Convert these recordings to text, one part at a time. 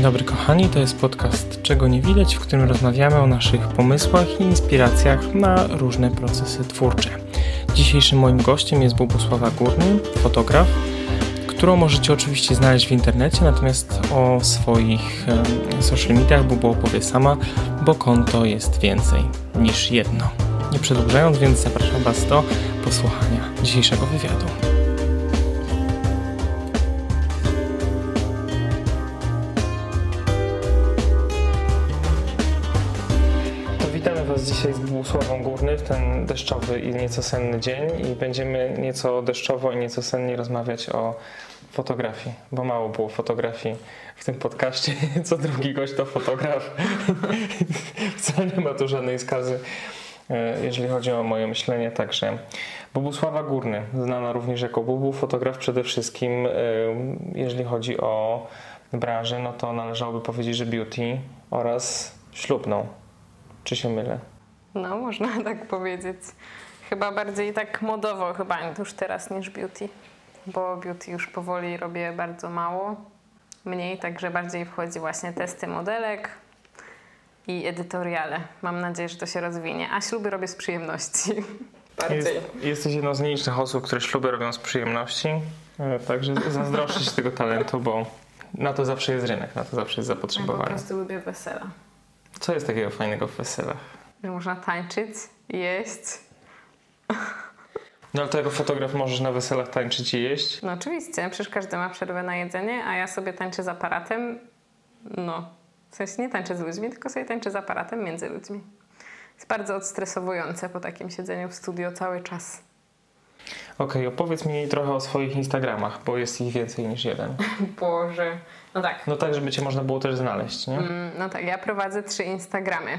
Dzień dobry kochani, to jest podcast Czego nie widać, w którym rozmawiamy o naszych pomysłach i inspiracjach na różne procesy twórcze. Dzisiejszym moim gościem jest Bogusława Górny, fotograf, którą możecie oczywiście znaleźć w internecie, natomiast o swoich social mediach Bubu opowie sama, bo konto jest więcej niż jedno. Nie przedłużając, więc zapraszam Was do posłuchania dzisiejszego wywiadu. W ten deszczowy i nieco senny dzień i będziemy nieco deszczowo i nieco sennie rozmawiać o fotografii, bo mało było fotografii w tym podcaście. Co drugi gość to fotograf. Wcale nie ma tu żadnej skazy, e, jeżeli chodzi o moje myślenie. Także Bogusława Górny, znana również jako Bubu, fotograf przede wszystkim, e, jeżeli chodzi o branżę, no to należałoby powiedzieć, że beauty oraz ślubną. Czy się mylę? No, można tak powiedzieć. Chyba bardziej tak modowo chyba już teraz niż beauty, bo beauty już powoli robię bardzo mało, mniej, także bardziej wchodzi właśnie testy modelek i edytoriale. Mam nadzieję, że to się rozwinie, a śluby robię z przyjemności. Jest, jesteś jedną z nielicznych osób, które śluby robią z przyjemności, e, także zazdroszczę się tego talentu, bo na to zawsze jest rynek, na to zawsze jest zapotrzebowanie. Ja po prostu lubię wesela. Co jest takiego fajnego w weselach? Że można tańczyć, jeść. No ale to jako fotograf możesz na weselach tańczyć i jeść? No oczywiście, przecież każdy ma przerwę na jedzenie, a ja sobie tańczę z aparatem. No, w sensie nie tańczę z ludźmi, tylko sobie tańczę z aparatem między ludźmi. Jest bardzo odstresowujące po takim siedzeniu w studio cały czas. Okej, okay, opowiedz mi trochę o swoich Instagramach, bo jest ich więcej niż jeden. Boże. No tak. No tak, żeby cię można było też znaleźć, nie? Mm, no tak, ja prowadzę trzy Instagramy.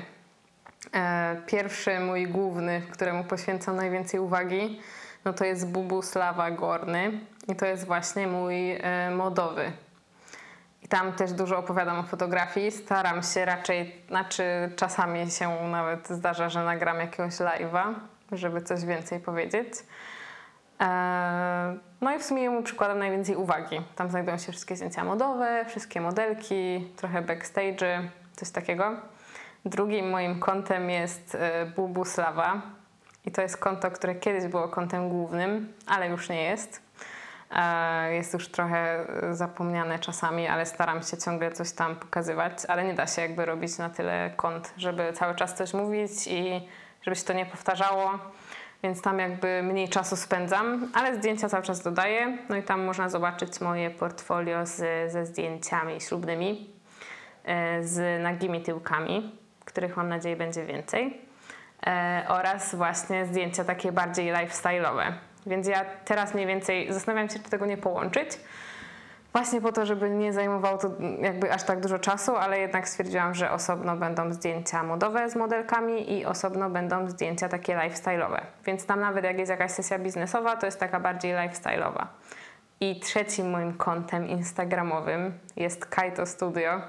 E, pierwszy, mój główny, któremu poświęcam najwięcej uwagi, no to jest Bubuslawa Gorny i to jest właśnie mój e, modowy. I tam też dużo opowiadam o fotografii. Staram się raczej, znaczy czasami się nawet zdarza, że nagram jakiegoś live'a, żeby coś więcej powiedzieć. E, no i w sumie mu przykładam najwięcej uwagi. Tam znajdują się wszystkie zdjęcia modowe, wszystkie modelki, trochę backstage, coś takiego. Drugim moim kontem jest e, Bubuslawa i to jest konto, które kiedyś było kontem głównym, ale już nie jest. E, jest już trochę zapomniane czasami, ale staram się ciągle coś tam pokazywać, ale nie da się jakby robić na tyle kont, żeby cały czas coś mówić i żeby się to nie powtarzało więc tam jakby mniej czasu spędzam, ale zdjęcia cały czas dodaję. No i tam można zobaczyć moje portfolio z, ze zdjęciami ślubnymi, e, z nagimi tyłkami, których mam nadzieję będzie więcej. E, oraz właśnie zdjęcia takie bardziej lifestyle'owe. Więc ja teraz mniej więcej zastanawiam się, czy tego nie połączyć Właśnie po to, żeby nie zajmowało to jakby aż tak dużo czasu, ale jednak stwierdziłam, że osobno będą zdjęcia modowe z modelkami i osobno będą zdjęcia takie lifestyle'owe. Więc tam nawet jak jest jakaś sesja biznesowa, to jest taka bardziej lifestyle'owa. I trzecim moim kontem instagramowym jest Kaito Studio,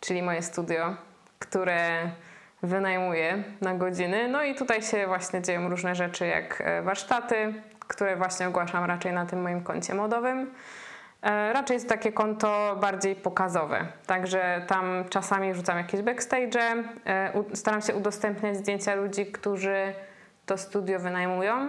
czyli moje studio, które wynajmuję na godziny. No i tutaj się właśnie dzieją różne rzeczy, jak e, warsztaty, które właśnie ogłaszam raczej na tym moim koncie modowym. E, raczej jest takie konto bardziej pokazowe, także tam czasami wrzucam jakieś backstage, e, staram się udostępniać zdjęcia ludzi, którzy to studio wynajmują.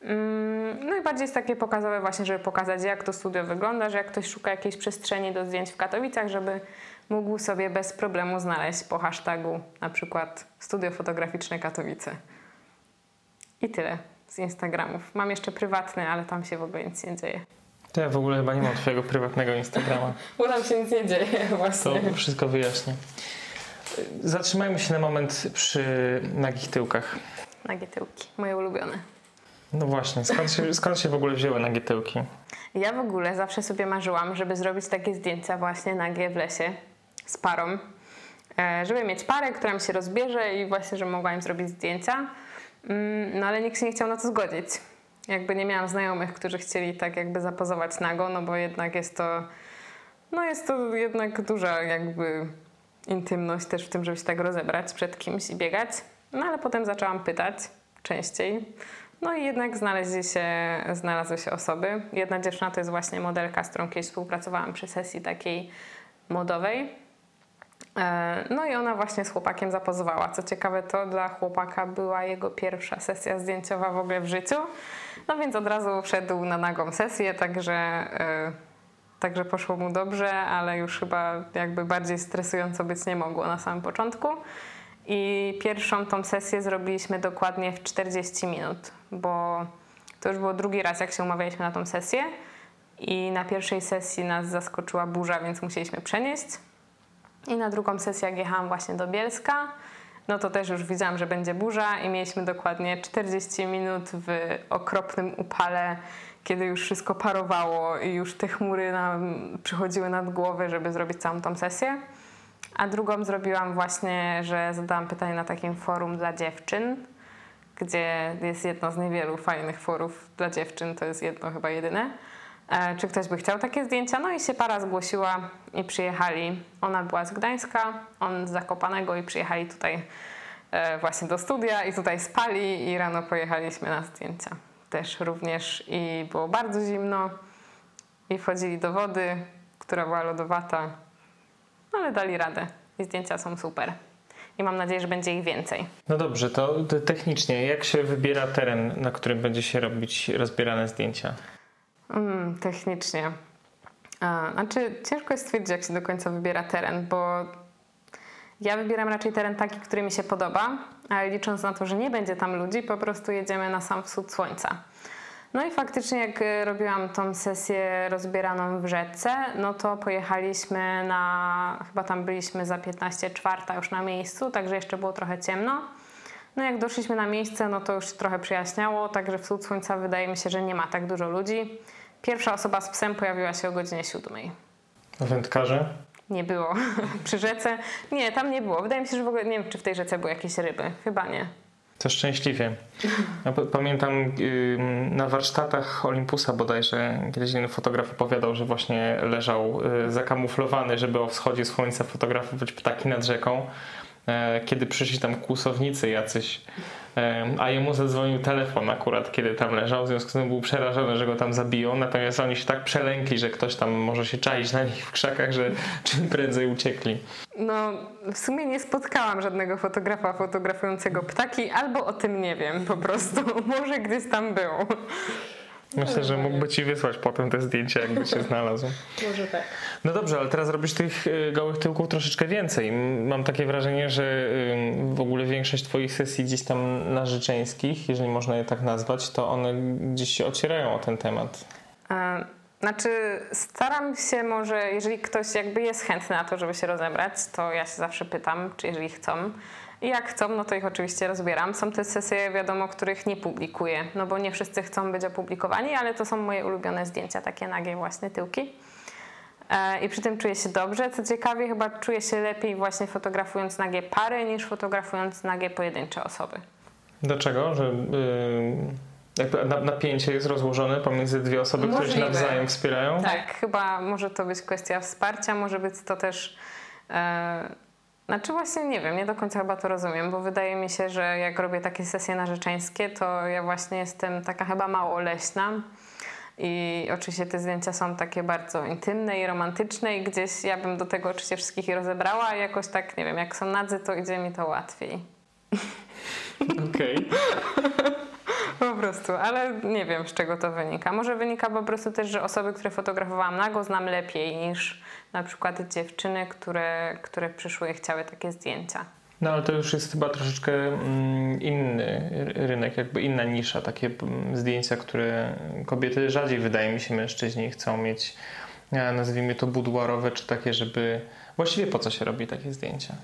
Mm, no i bardziej jest takie pokazowe właśnie, żeby pokazać jak to studio wygląda, że jak ktoś szuka jakiejś przestrzeni do zdjęć w Katowicach, żeby mógł sobie bez problemu znaleźć po hashtagu na przykład studio fotograficzne Katowice. I tyle z Instagramów. Mam jeszcze prywatny, ale tam się w ogóle nic nie dzieje. To ja w ogóle chyba nie mam twojego prywatnego Instagrama. Bo tam się nic nie dzieje właśnie. To wszystko wyjaśnię. Zatrzymajmy się na moment przy nagich tyłkach. Nagie tyłki, moje ulubione. No właśnie, skąd się, skąd się w ogóle wzięły nagie tyłki? Ja w ogóle zawsze sobie marzyłam, żeby zrobić takie zdjęcia właśnie nagie w lesie z parą. E, żeby mieć parę, która mi się rozbierze i właśnie, że mogła im zrobić zdjęcia. Mm, no ale nikt się nie chciał na to zgodzić jakby nie miałam znajomych, którzy chcieli tak jakby zapozować nago, no bo jednak jest to, no jest to jednak duża jakby intymność też w tym, żeby się tak rozebrać przed kimś i biegać. No ale potem zaczęłam pytać częściej. No i jednak znaleźli się, znalazły się osoby. Jedna dziewczyna to jest właśnie modelka, z którą kiedyś współpracowałam przy sesji takiej modowej. E, no i ona właśnie z chłopakiem zapozowała. Co ciekawe, to dla chłopaka była jego pierwsza sesja zdjęciowa w ogóle w życiu. No więc od razu wszedł na nagą sesję, także, e, także poszło mu dobrze, ale już chyba jakby bardziej stresująco być nie mogło na samym początku. I pierwszą tą sesję zrobiliśmy dokładnie w 40 minut, bo to już było drugi raz, jak się umawialiśmy na tą sesję. I na pierwszej sesji nas zaskoczyła burza, więc musieliśmy przenieść. I na drugą sesję, jak jechałam właśnie do Bielska, no to też już widziałam, że będzie burza i mieliśmy dokładnie 40 minut w okropnym upale, kiedy już wszystko parowało i już te chmury nam przychodziły nad głowę, żeby zrobić całą tą sesję. A drugą zrobiłam właśnie, że zadałam pytanie na takim forum dla dziewczyn, gdzie jest jedno z niewielu fajnych forów dla dziewczyn, to jest jedno chyba jedyne. E, czy ktoś by chciał takie zdjęcia? No i się para zgłosiła i przyjechali. Ona była z Gdańska, on z Zakopanego i przyjechali tutaj e, właśnie do studia i tutaj spali i rano pojechaliśmy na zdjęcia. Też również i było bardzo zimno i wchodzili do wody, która była lodowata, ale dali radę i zdjęcia są super. I mam nadzieję, że będzie ich więcej. No dobrze, to technicznie, jak się wybiera teren, na którym będzie się robić rozbierane zdjęcia? Mm, technicznie. A, znaczy, ciężko jest stwierdzić, jak się do końca wybiera teren, bo ja wybieram raczej teren taki, który mi się podoba, ale licząc na to, że nie będzie tam ludzi, po prostu jedziemy na sam wschód słońca. No i faktycznie, jak y, robiłam tą sesję rozbieraną w rzece, no to pojechaliśmy na, chyba tam byliśmy za 15 czwarta już na miejscu, także jeszcze było trochę ciemno. No jak doszliśmy na miejsce, no to już trochę przyjaśniało, także wschód słońca wydaje mi się, że nie ma tak dużo ludzi. Pierwsza osoba z psem pojawiła się o godzinie siódmej. Wędkarze? Nie było. Przy rzece? Nie, tam nie było. Wydaje mi się, że w ogóle nie wiem, czy w tej rzece były jakieś ryby. Chyba nie. To szczęśliwie. Ja pamiętam na warsztatach Olympusa bodajże kiedyś jeden fotograf opowiadał, że właśnie leżał y, zakamuflowany, żeby o wschodzie słońca fotografować ptaki nad rzeką. E, kiedy przyszli tam kłusownicy jacyś, a jemu zadzwonił telefon akurat, kiedy tam leżał, w związku z tym był przerażony, że go tam zabiją, natomiast oni się tak przelękli, że ktoś tam może się czaić na nich w krzakach, że czym prędzej uciekli. No, w sumie nie spotkałam żadnego fotografa fotografującego ptaki, albo o tym nie wiem po prostu. Może gdzieś tam był. Myślę, że mógłby ci wysłać potem te zdjęcia, jakby się znalazł. Może tak. No dobrze, ale teraz robisz tych y, gołych tyłków troszeczkę więcej. Mam takie wrażenie, że w ogóle większość twoich sesji gdzieś tam narzeczeńskich, jeżeli można je tak nazwać, to one gdzieś się ocierają o ten temat. A, znaczy, staram się może, jeżeli ktoś jakby jest chętny na to, żeby się rozebrać, to ja się zawsze pytam, czy jeżeli chcą, i jak chcą, no to ich oczywiście rozbieram. Są te sesje, wiadomo, których nie publikuję, no bo nie wszyscy chcą być opublikowani, ale to są moje ulubione zdjęcia, takie nagie właśnie tyłki. E, I przy tym czuję się dobrze. Co ciekawie, chyba czuję się lepiej właśnie fotografując nagie pary niż fotografując nagie pojedyncze osoby. Dlaczego? Że yy, napięcie jest rozłożone pomiędzy dwie osoby, Możliwe. które się nawzajem wspierają? Tak, chyba może to być kwestia wsparcia, może być to też. Yy, znaczy właśnie nie wiem, nie do końca chyba to rozumiem, bo wydaje mi się, że jak robię takie sesje narzeczeńskie, to ja właśnie jestem taka chyba mało leśna. I oczywiście te zdjęcia są takie bardzo intymne i romantyczne i gdzieś ja bym do tego oczywiście wszystkich rozebrała a jakoś tak, nie wiem, jak są nadzy, to idzie mi to łatwiej. Okej. Okay. po prostu, ale nie wiem z czego to wynika. Może wynika po prostu też, że osoby, które fotografowałam nago znam lepiej niż na przykład dziewczyny, które, które przyszły i chciały takie zdjęcia. No ale to już jest chyba troszeczkę mm, inny rynek, jakby inna nisza. Takie mm, zdjęcia, które kobiety rzadziej, wydaje mi się, mężczyźni chcą mieć, nazwijmy to buduarowe, czy takie, żeby... Właściwie po co się robi takie zdjęcia?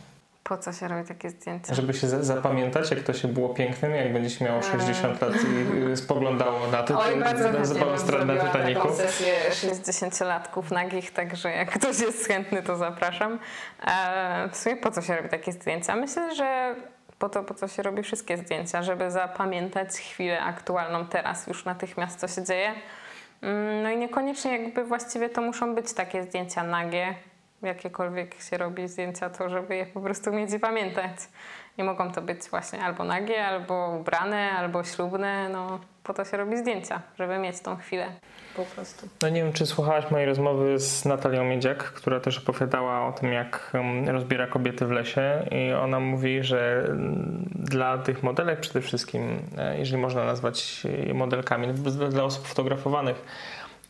Po co się robi takie zdjęcia? Żeby się zapamiętać, jak to się było pięknym, jak będziesz miało 60 lat i y, spoglądało na to, Oj, bardzo na, na, sesję 60-latków nagich, także jak ktoś jest chętny, to zapraszam. E, w sumie po co się robi takie zdjęcia? Myślę, że po to, po co się robi wszystkie zdjęcia, żeby zapamiętać chwilę aktualną teraz, już natychmiast, co się dzieje. Mm, no i niekoniecznie jakby właściwie to muszą być takie zdjęcia nagie, jakiekolwiek się robi zdjęcia, to żeby je po prostu mieć i pamiętać. I mogą to być właśnie albo nagie, albo ubrane, albo ślubne. No, po to się robi zdjęcia, żeby mieć tą chwilę po prostu. No nie wiem, czy słuchałaś mojej rozmowy z Natalią Miedziak, która też opowiadała o tym, jak rozbiera kobiety w lesie i ona mówi, że dla tych modelek przede wszystkim, e, jeżeli można nazwać je modelkami, dla osób fotografowanych,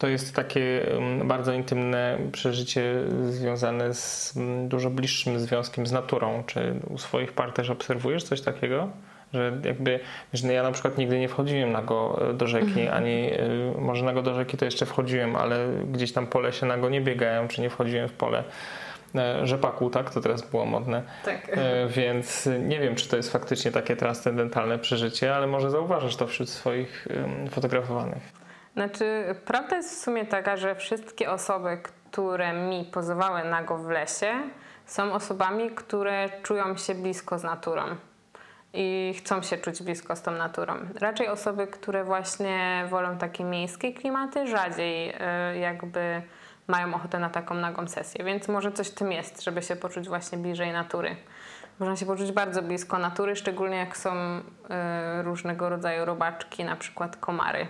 to jest takie bardzo intymne przeżycie związane z dużo bliższym związkiem z naturą. Czy u swoich par też obserwujesz coś takiego? Że jakby, że ja na przykład nigdy nie wchodziłem nago e, do rzeki, mhm. ani e, może nago do rzeki to jeszcze wchodziłem, ale gdzieś tam po lesie nago nie biegałem, czy nie wchodziłem w pole e, rzepaku, tak? To teraz było modne. Tak. Więc nie wiem, czy to jest faktycznie takie transcendentalne przeżycie, ale może zauważasz to wśród swoich fotografowanych. Znaczy, prawda jest w sumie taka, że wszystkie osoby, które mi pozowały nago w lesie, są osobami, które czują się blisko z naturą i chcą się czuć blisko z tą naturą. Raczej osoby, które właśnie wolą takie miejskie klimaty, rzadziej y, jakby mają ochotę na taką nagą sesję, więc może coś w tym jest, żeby się poczuć właśnie bliżej natury. Można się poczuć bardzo blisko natury, szczególnie jak są y, różnego rodzaju robaczki, na przykład komary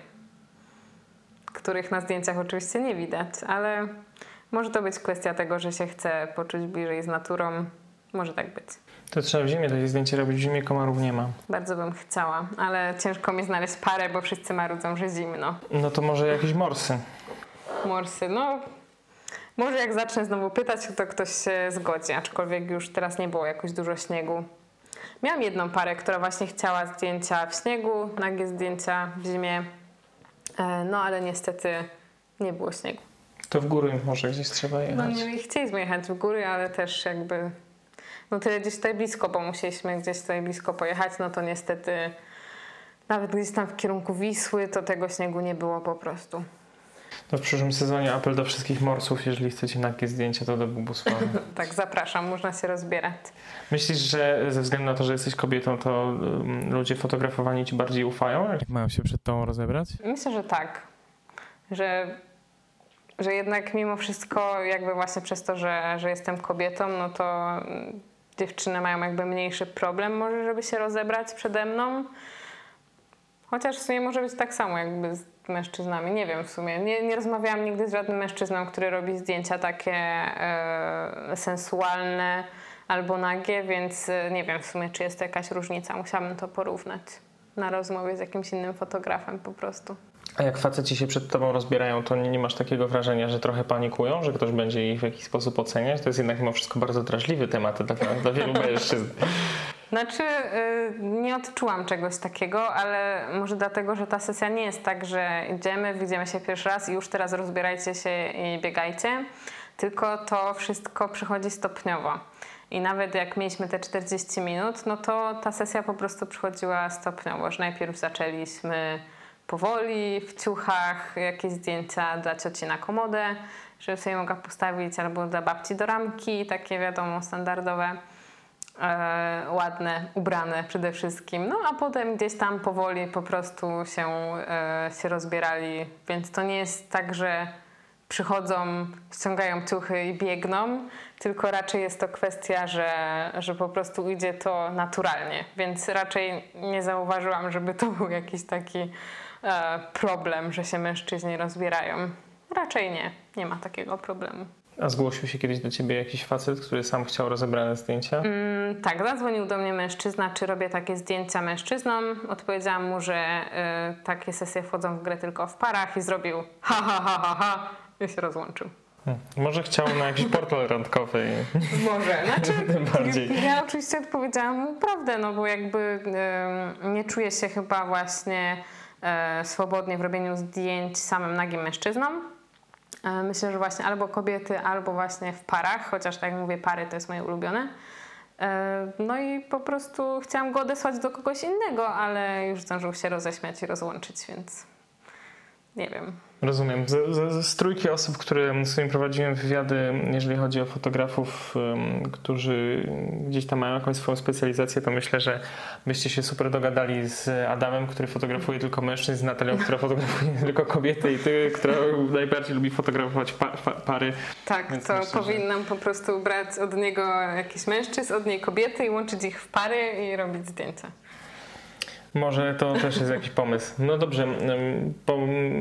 których na zdjęciach oczywiście nie widać, ale może to być kwestia tego, że się chce poczuć bliżej z naturą. Może tak być. To trzeba w zimie takie zdjęcie robić. W zimie komarów nie ma. Bardzo bym chciała, ale ciężko mi znaleźć parę, bo wszyscy marudzą, że zimno. No to może jakieś morsy. Morsy, no może jak zacznę znowu pytać, to ktoś się zgodzi, aczkolwiek już teraz nie było jakoś dużo śniegu. Miałam jedną parę, która właśnie chciała zdjęcia w śniegu, nagie zdjęcia w zimie. E, no ale niestety nie było śniegu. To w góry może gdzieś trzeba jechać. No nie chcieliśmy jechać w góry, ale też jakby no tyle gdzieś tutaj blisko, bo musieliśmy gdzieś tutaj blisko pojechać, no to niestety nawet gdzieś tam w kierunku Wisły to tego śniegu nie było po prostu. To w przyszłym sezonie apel do wszystkich morsów, jeżeli chcecie nagie zdjęcia, to do Bubusławy. tak, zapraszam, można się rozbierać. Myślisz, że ze względu na to, że jesteś kobietą, to um, ludzie fotografowani ci bardziej ufają? Jak mają się przed tobą rozebrać? Myślę, że tak. Że, że jednak mimo wszystko, jakby właśnie przez to, że, że jestem kobietą, no to dziewczyny mają jakby mniejszy problem może, żeby się rozebrać przede mną. Chociaż w sumie może być tak samo jakby z mężczyznami. Nie wiem w sumie. Nie, nie rozmawiałam nigdy z żadnym mężczyzną, który robi zdjęcia takie e, sensualne albo nagie, więc e, nie wiem w sumie, czy jest to jakaś różnica. Musiałabym to porównać na rozmowie z jakimś innym fotografem po prostu. A jak faceci się przed tobą rozbierają, to nie, nie, masz takiego wrażenia, że trochę panikują, że ktoś będzie ich w jakiś sposób oceniać? To jest jednak mimo wszystko bardzo drażliwy temat dla, dla wielu mężczyzn. Znaczy, y, nie odczułam czegoś takiego, ale może dlatego, że ta sesja nie jest tak, że idziemy, widzimy się pierwszy raz i już teraz rozbierajcie się i biegajcie, tylko to wszystko przychodzi stopniowo. I nawet jak mieliśmy te 40 minut, no to ta sesja po prostu przychodziła stopniowo, że najpierw zaczęliśmy powoli, w ciuchach, jakieś zdjęcia dla cioci na komodę, żeby sobie mogła postawić, albo dla babci do ramki, takie wiadomo, standardowe ładne, ubrane przede wszystkim. No a potem gdzieś tam powoli po prostu się, e, się rozbierali, więc to nie jest tak, że przychodzą, ściągają ciuchy i biegną, tylko raczej jest to kwestia, że, że po prostu idzie to naturalnie, więc raczej nie zauważyłam, żeby to był jakiś taki e, problem, że się mężczyźni rozbierają. Raczej nie, nie ma takiego problemu. A zgłosił się kiedyś do ciebie jakiś facet, który sam chciał rozebrane zdjęcia? Mm, tak, zadzwonił do mnie mężczyzna, czy robię takie zdjęcia mężczyznom. Odpowiedziałam mu, że y, takie sesje wchodzą w grę tylko w parach i zrobił ha ha ha ha ha i się rozłączył. Hmm. Może chciał na jakiś portal randkowy. Może, znaczy bardziej. ja oczywiście odpowiedziałam mu prawdę, no bo jakby y, nie czuję się chyba właśnie y, swobodnie w robieniu zdjęć samym nagim mężczyznom myślę, że właśnie albo kobiety, albo właśnie w parach, chociaż tak jak mówię, pary to jest moje ulubione. E, no i po prostu chciałam go odesłać do kogoś innego, ale już zdążył się roześmiać i rozłączyć, więc nie wiem. Rozumiem. Z, z, z, trójki osób, które z którymi prowadziłem wywiady, jeżeli chodzi o fotografów, um, którzy gdzieś tam mają jakąś swoją specjalizację, to myślę, że byście się super dogadali z Adamem, który fotografuje tylko mężczyzn, z Natalią, która fotografuje tylko kobiety i ty, która najbardziej lubi fotografować pa, pa, pary. Tak, Więc to myślę, powinnam że... po prostu brać od niego jakiś mężczyzn, od niej kobiety i łączyć ich w pary i robić zdjęcia. Może to też jest jakiś pomysł. No dobrze,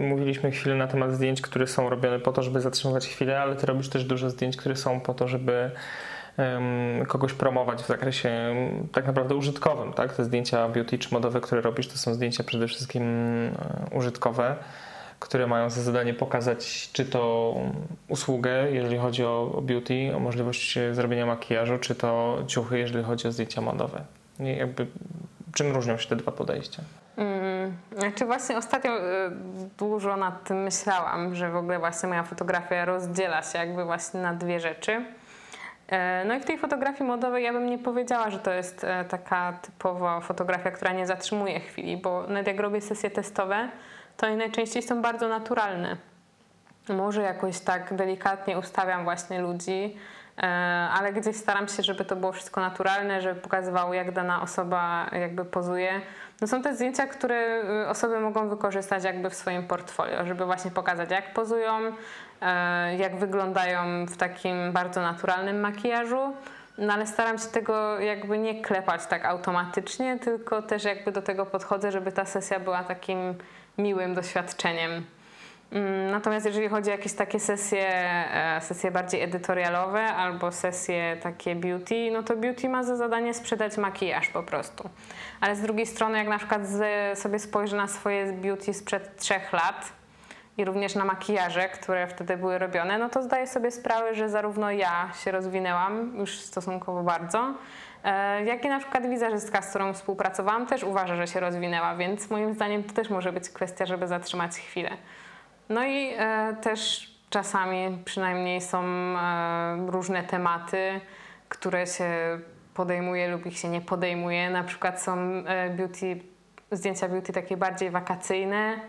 mówiliśmy chwilę na temat zdjęć, które są robione po to, żeby zatrzymywać chwilę, ale ty robisz też dużo zdjęć, które są po to, żeby kogoś promować w zakresie tak naprawdę użytkowym. Tak? Te zdjęcia beauty czy modowe, które robisz, to są zdjęcia przede wszystkim e, użytkowe, które mają za zadanie pokazać czy to usługę, jeżeli chodzi o beauty, o możliwość zrobienia makijażu, czy to ciuchy, jeżeli chodzi o zdjęcia modowe. Jakby czym różnią się te dwa podejścia? Hmm, znaczy właśnie ostatnio y, dużo nad tym myślałam, że w ogóle właśnie moja fotografia rozdziela się jakby właśnie na dwie rzeczy. E, no i w tej fotografii modowej ja bym nie powiedziała, że to jest e, taka typowa fotografia, która nie zatrzymuje chwili, bo nawet jak robię sesje testowe, to one najczęściej są bardzo naturalne. Może jakoś tak delikatnie ustawiam właśnie ludzi, ale gdzieś staram się, żeby to było wszystko naturalne, żeby pokazywało, jak dana osoba jakby pozuje. No są te zdjęcia, które y, osoby mogą wykorzystać jakby w swoim portfolio, żeby właśnie pokazać, jak pozują, e, jak wyglądają w takim bardzo naturalnym makijażu. No ale staram się tego jakby nie klepać tak automatycznie, tylko też jakby do tego podchodzę, żeby ta sesja była takim miłym doświadczeniem. Mm, natomiast jeżeli chodzi o jakieś takie sesje, e, sesje bardziej edytorialowe albo sesje takie beauty, no to beauty ma za zadanie sprzedać makijaż po prostu. Ale z drugiej strony, jak na przykład sobie spojrzę na swoje beauty sprzed trzech lat i również na makijaże, które wtedy były robione, no to zdaję sobie sprawę, że zarówno ja się rozwinęłam już stosunkowo bardzo, e, jak i na przykład wizerzystka, z którą współpracowałam, też uważa, że się rozwinęła, więc moim zdaniem to też może być kwestia, żeby zatrzymać chwilę. No i e, też czasami przynajmniej są e, różne tematy, które się podejmuje lub ich się nie podejmuje. Na przykład są e, beauty, zdjęcia beauty takie bardziej wakacyjne.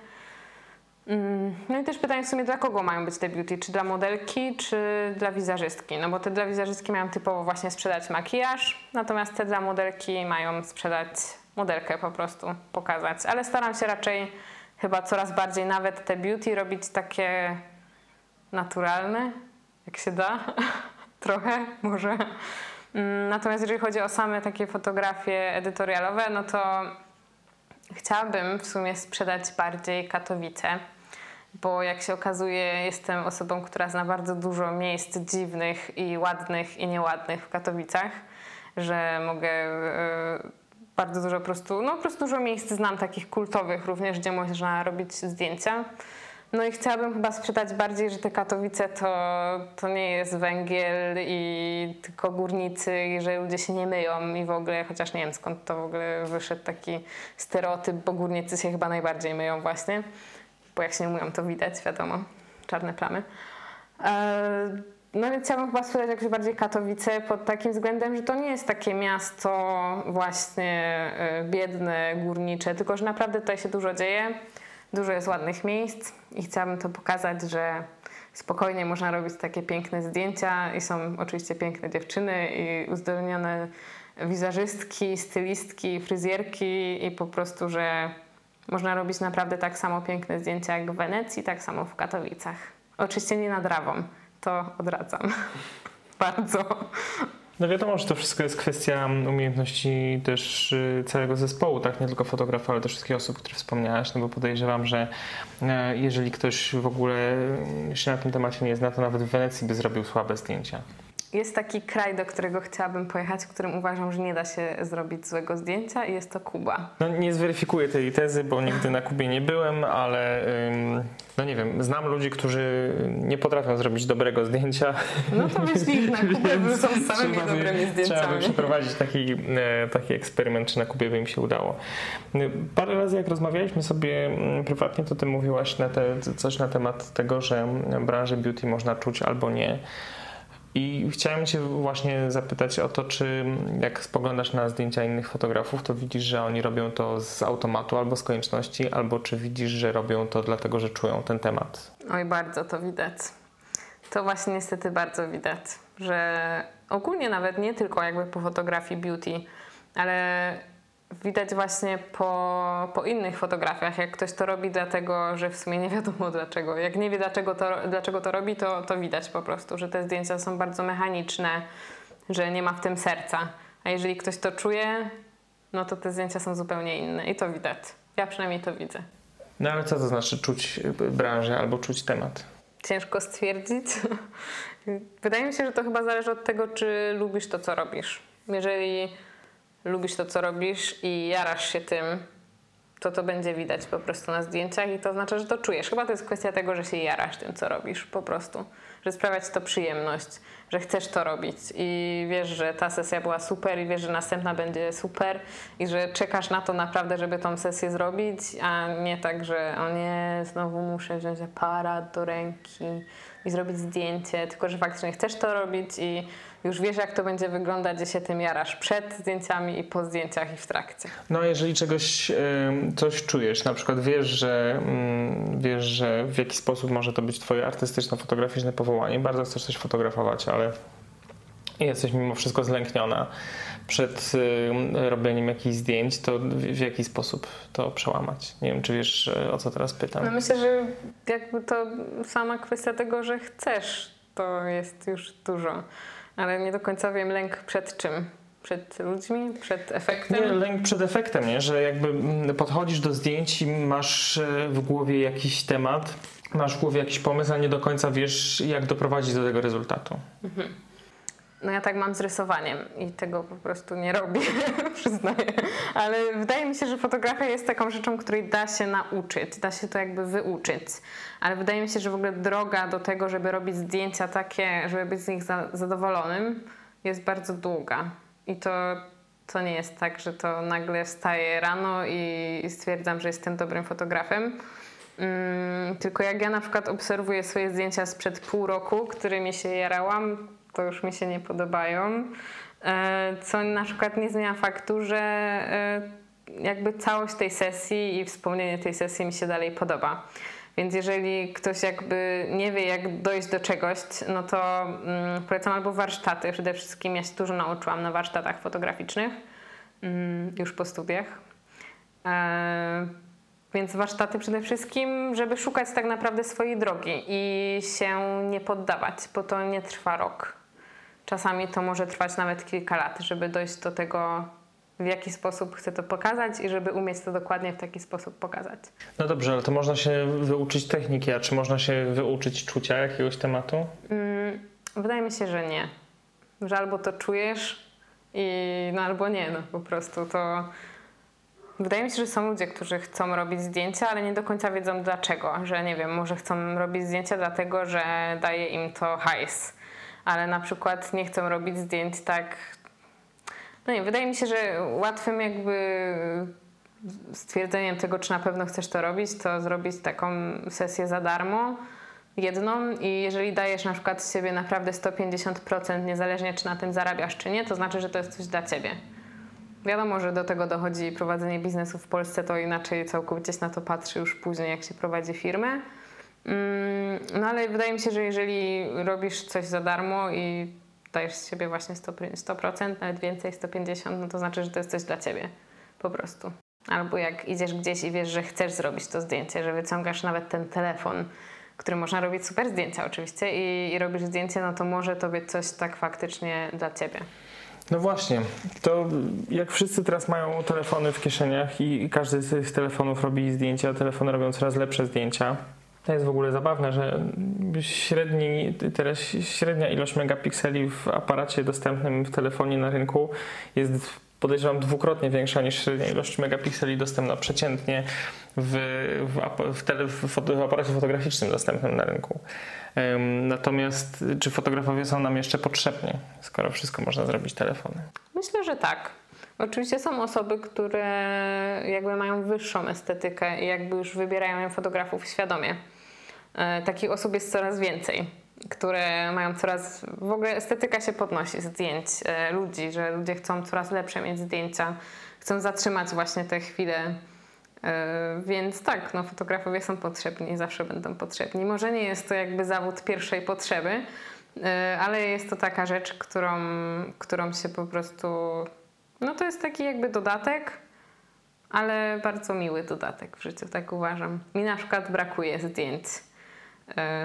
Mm, no i też pytanie w sumie, dla kogo mają być te beauty? Czy dla modelki, czy dla wizerzystki? No bo te dla wizerzystki mają typowo właśnie sprzedać makijaż, natomiast te dla modelki mają sprzedać modelkę po prostu, pokazać. Ale staram się raczej chyba coraz bardziej nawet te beauty robić takie naturalne, jak się da. Trochę może. Mm, natomiast jeżeli chodzi o same takie fotografie edytorialowe, no to chciałabym w sumie sprzedać bardziej Katowice, bo jak się okazuje, jestem osobą, która zna bardzo dużo miejsc dziwnych i ładnych i nieładnych w Katowicach, że mogę e, bardzo dużo po prostu, no po prostu dużo miejsc znam takich kultowych również, gdzie można robić zdjęcia. No i chciałabym chyba sprzedać bardziej, że te Katowice to, to nie jest węgiel i tylko górnicy i że ludzie się nie myją i w ogóle, chociaż nie wiem skąd to w ogóle wyszedł taki stereotyp, bo górnicy się chyba najbardziej myją właśnie, bo jak się nie myją to widać, wiadomo, czarne plamy. Eee, no więc chciałabym chyba sprzedać jakoś bardziej Katowice pod takim względem, że to nie jest takie miasto właśnie e, biedne, górnicze, tylko że naprawdę tutaj się dużo dzieje, dużo jest ładnych miejsc i chciałabym to pokazać, że spokojnie można robić takie piękne zdjęcia i są oczywiście piękne dziewczyny i uzdolnione wizerzystki, stylistki, fryzjerki i po prostu, że można robić naprawdę tak samo piękne zdjęcia jak w Wenecji, tak samo w Katowicach. Oczywiście nie nad Rawą to odradzam. Bardzo. No wiadomo, że to wszystko jest kwestia umiejętności też y, całego zespołu, tak? Nie tylko fotografa, ale też wszystkich osób, które wspomniałaś, no bo podejrzewam, że e, jeżeli ktoś w ogóle się na tym temacie nie zna, to nawet w Wenecji by zrobił słabe zdjęcia. Jest taki kraj, do którego chciałabym pojechać, w którym uważam, że nie da się zrobić złego zdjęcia i jest to Kuba. No nie zweryfikuję tej tezy, bo nigdy na Kubie nie byłem, ale no nie wiem, znam ludzi, którzy nie potrafią zrobić dobrego zdjęcia. No to ich na Kubę, bo są samymi dobrymi zdjęciami. Trzeba by przeprowadzić taki, e, taki eksperyment, czy na Kubie by im się udało. Parę razy jak rozmawialiśmy sobie mm, prywatnie, to ty mówiłaś na te, coś na temat tego, że branżę beauty można czuć albo nie I chciałem Cię właśnie zapytać o to, czy jak spoglądasz na zdjęcia innych fotografów, to widzisz, że oni robią to z automatu albo z konieczności, albo czy widzisz, że robią to dlatego, że czują ten temat? Oj, bardzo to widać. To właśnie niestety bardzo widać, że ogólnie nawet nie tylko jakby po fotografii beauty, ale widać właśnie po, po innych fotografiach, jak ktoś to robi dlatego, że w sumie nie wiadomo dlaczego. Jak nie wie dlaczego to, dlaczego to robi, to, to widać po prostu, że te zdjęcia są bardzo mechaniczne, że nie ma w tym serca. A jeżeli ktoś to czuje, no to te zdjęcia są zupełnie inne i to widać. Ja przynajmniej to widzę. No ale co to znaczy czuć branżę albo czuć temat? Ciężko stwierdzić. Wydaje mi się, że to chyba zależy od tego, czy lubisz to, co robisz. Jeżeli lubisz to, co robisz i jarasz się tym, to to będzie widać po prostu na zdjęciach i to oznacza, że to czujesz. Chyba to jest kwestia tego, że się jarasz tym, co robisz po prostu. Że sprawia ci to przyjemność, że chcesz to robić i wiesz, że ta sesja była super i wiesz, że następna będzie super i że czekasz na to naprawdę, żeby tą sesję zrobić, a nie tak, że o nie, znowu muszę wziąć aparat do ręki i zrobić zdjęcie, tylko że faktycznie chcesz to robić i już wiesz, jak to będzie wyglądać, gdzie się tym jarasz przed zdjęciami i po zdjęciach i w trakcie. No, jeżeli czegoś, coś czujesz, na przykład wiesz, że mm, wiesz, że w jaki sposób może to być twoje artystyczno-fotograficzne powołanie, bardzo chcesz coś fotografować, ale jesteś mimo wszystko zlękniona przed robieniem jakichś zdjęć, to w jaki sposób to przełamać? Nie wiem, czy wiesz, o co teraz pytam. No myślę, że jakby to sama kwestia tego, że chcesz, to jest już dużo ale nie do końca wiem lęk przed czym. Przed ludźmi, przed efektem? Nie, lęk przed efektem, nie? że jakby mm, podchodzisz do zdjęć i masz e, w głowie jakiś temat, masz w głowie jakiś pomysł, a nie do końca wiesz, jak doprowadzić do tego rezultatu. Mhm. No ja tak mam z rysowaniem i tego po prostu nie robię, przyznaję. Ale wydaje mi się, że fotografia jest taką rzeczą, której da się nauczyć, da się to jakby wyuczyć. Ale wydaje mi się, że w ogóle droga do tego, żeby robić zdjęcia takie, żeby być z nich za zadowolonym, jest bardzo długa. I to, to nie jest tak, że to nagle wstaję rano i stwierdzam, że jestem dobrym fotografem. Mm, tylko jak ja na przykład obserwuję swoje zdjęcia sprzed pół roku, którymi się jarałam, to już mi się nie podobają. E, co na przykład nie zmienia faktu, że e, jakby całość tej sesji i wspomnienie tej sesji mi się dalej podoba. Więc jeżeli ktoś jakby nie wie, jak dojść do czegoś, no to mm, polecam albo warsztaty. Przede wszystkim ja się dużo nauczyłam na warsztatach fotograficznych, mm, już po studiach. E, więc warsztaty przede wszystkim, żeby szukać tak naprawdę swojej drogi i się nie poddawać, bo to nie trwa rok. Czasami to może trwać nawet kilka lat, żeby dojść do tego, w jaki sposób chcę to pokazać i żeby umieć to dokładnie w taki sposób pokazać. No dobrze, ale to można się wyuczyć techniki, a czy można się wyuczyć czucia jakiegoś tematu? Mm, wydaje mi się, że nie. Że albo to czujesz i no albo nie, no po prostu to... Wydaje mi się, że są ludzie, którzy chcą robić zdjęcia, ale nie do końca wiedzą dlaczego. Że nie wiem, może chcą robić zdjęcia dlatego, że daje im to hajs ale na przykład nie chcę robić zdjęć tak. No nie, wydaje mi się, że łatwym jakby stwierdzeniem tego, czy na pewno chcesz to robić, to zrobić taką sesję za darmo, jedną i jeżeli dajesz na przykład z siebie naprawdę 150%, niezależnie czy na tym zarabiasz, czy nie, to znaczy, że to jest coś dla ciebie. Wiadomo, że do tego dochodzi prowadzenie biznesu w Polsce, to inaczej całkowicie na to patrzy już później, jak się prowadzi firmę no ale wydaje mi się, że jeżeli robisz coś za darmo i dajesz z siebie właśnie 100%, nawet więcej, 150%, no to znaczy, że to jest coś dla ciebie. Po prostu. Albo jak idziesz gdzieś i wiesz, że chcesz zrobić to zdjęcie, że wyciągasz nawet ten telefon, który można robić super zdjęcia oczywiście i, i robisz zdjęcie, no to może to być coś tak faktycznie dla ciebie. No właśnie, to jak wszyscy teraz mają telefony w kieszeniach i każdy z tych telefonów robi zdjęcia, telefony robią coraz lepsze zdjęcia, to jest w ogóle zabawne, że średni, teraz średnia ilość megapikseli w aparacie dostępnym w telefonie na rynku jest podejrzewam dwukrotnie większa niż średnia ilość megapikseli dostępna przeciętnie w, w, w, tele, w, w aparacie fotograficznym dostępnym na rynku. Natomiast czy fotografowie są nam jeszcze potrzebni, skoro wszystko można zrobić telefonem? Myślę, że tak. Oczywiście są osoby, które jakby mają wyższą estetykę i jakby już wybierają fotografów świadomie. E, takich osób jest coraz więcej. które mają coraz, w ogóle estetyka się podnosi zdjęć e, ludzi, że ludzie chcą coraz lepsze mieć zdjęcia, chcą zatrzymać właśnie te chwile. E, więc tak, no, fotografowie są potrzebni, zawsze będą potrzebni. Może nie jest to jakby zawód pierwszej potrzeby, ale jest to taka rzecz, którą, którą się po prostu. No to jest taki jakby dodatek, ale bardzo miły dodatek w życiu, tak uważam. Mi na przykład brakuje zdjęć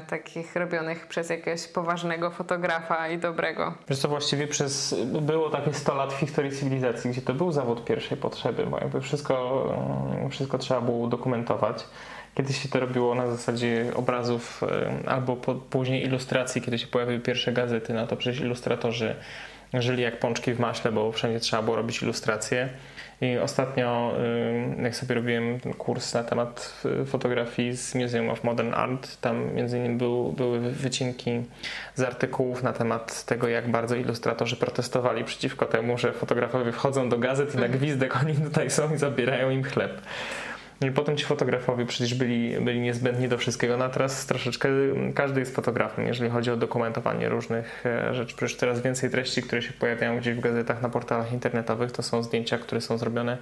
takich robionych przez jakiegoś poważnego fotografa i dobrego. Wiesz co, właściwie przez, było takie 100 lat w historii cywilizacji, gdzie to był zawód pierwszej potrzeby, bo jakby wszystko, mm, wszystko trzeba było udokumentować. Kiedyś się to robiło na zasadzie obrazów e, albo po, później ilustracji, kiedy się pojawiły pierwsze gazety, no to przecież ilustratorzy żyli jak pączki w maśle, bo wszędzie trzeba było robić ilustracje. I ostatnio, jak sobie robiłem ten kurs na temat fotografii z Museum of Modern Art, tam między innymi był, były wycinki z artykułów na temat tego, jak bardzo ilustratorzy protestowali przeciwko temu, że fotografowie wchodzą do gazet i na gwizdek oni tutaj są i zabierają im chleb. No I potem ci fotografowie przecież byli, byli niezbędni do wszystkiego. No a teraz troszeczkę każdy jest fotografem, jeżeli chodzi o dokumentowanie różnych e, rzeczy. Przecież coraz więcej treści, które się pojawiają gdzieś w gazetach, na portalach internetowych, to są zdjęcia, które są zrobione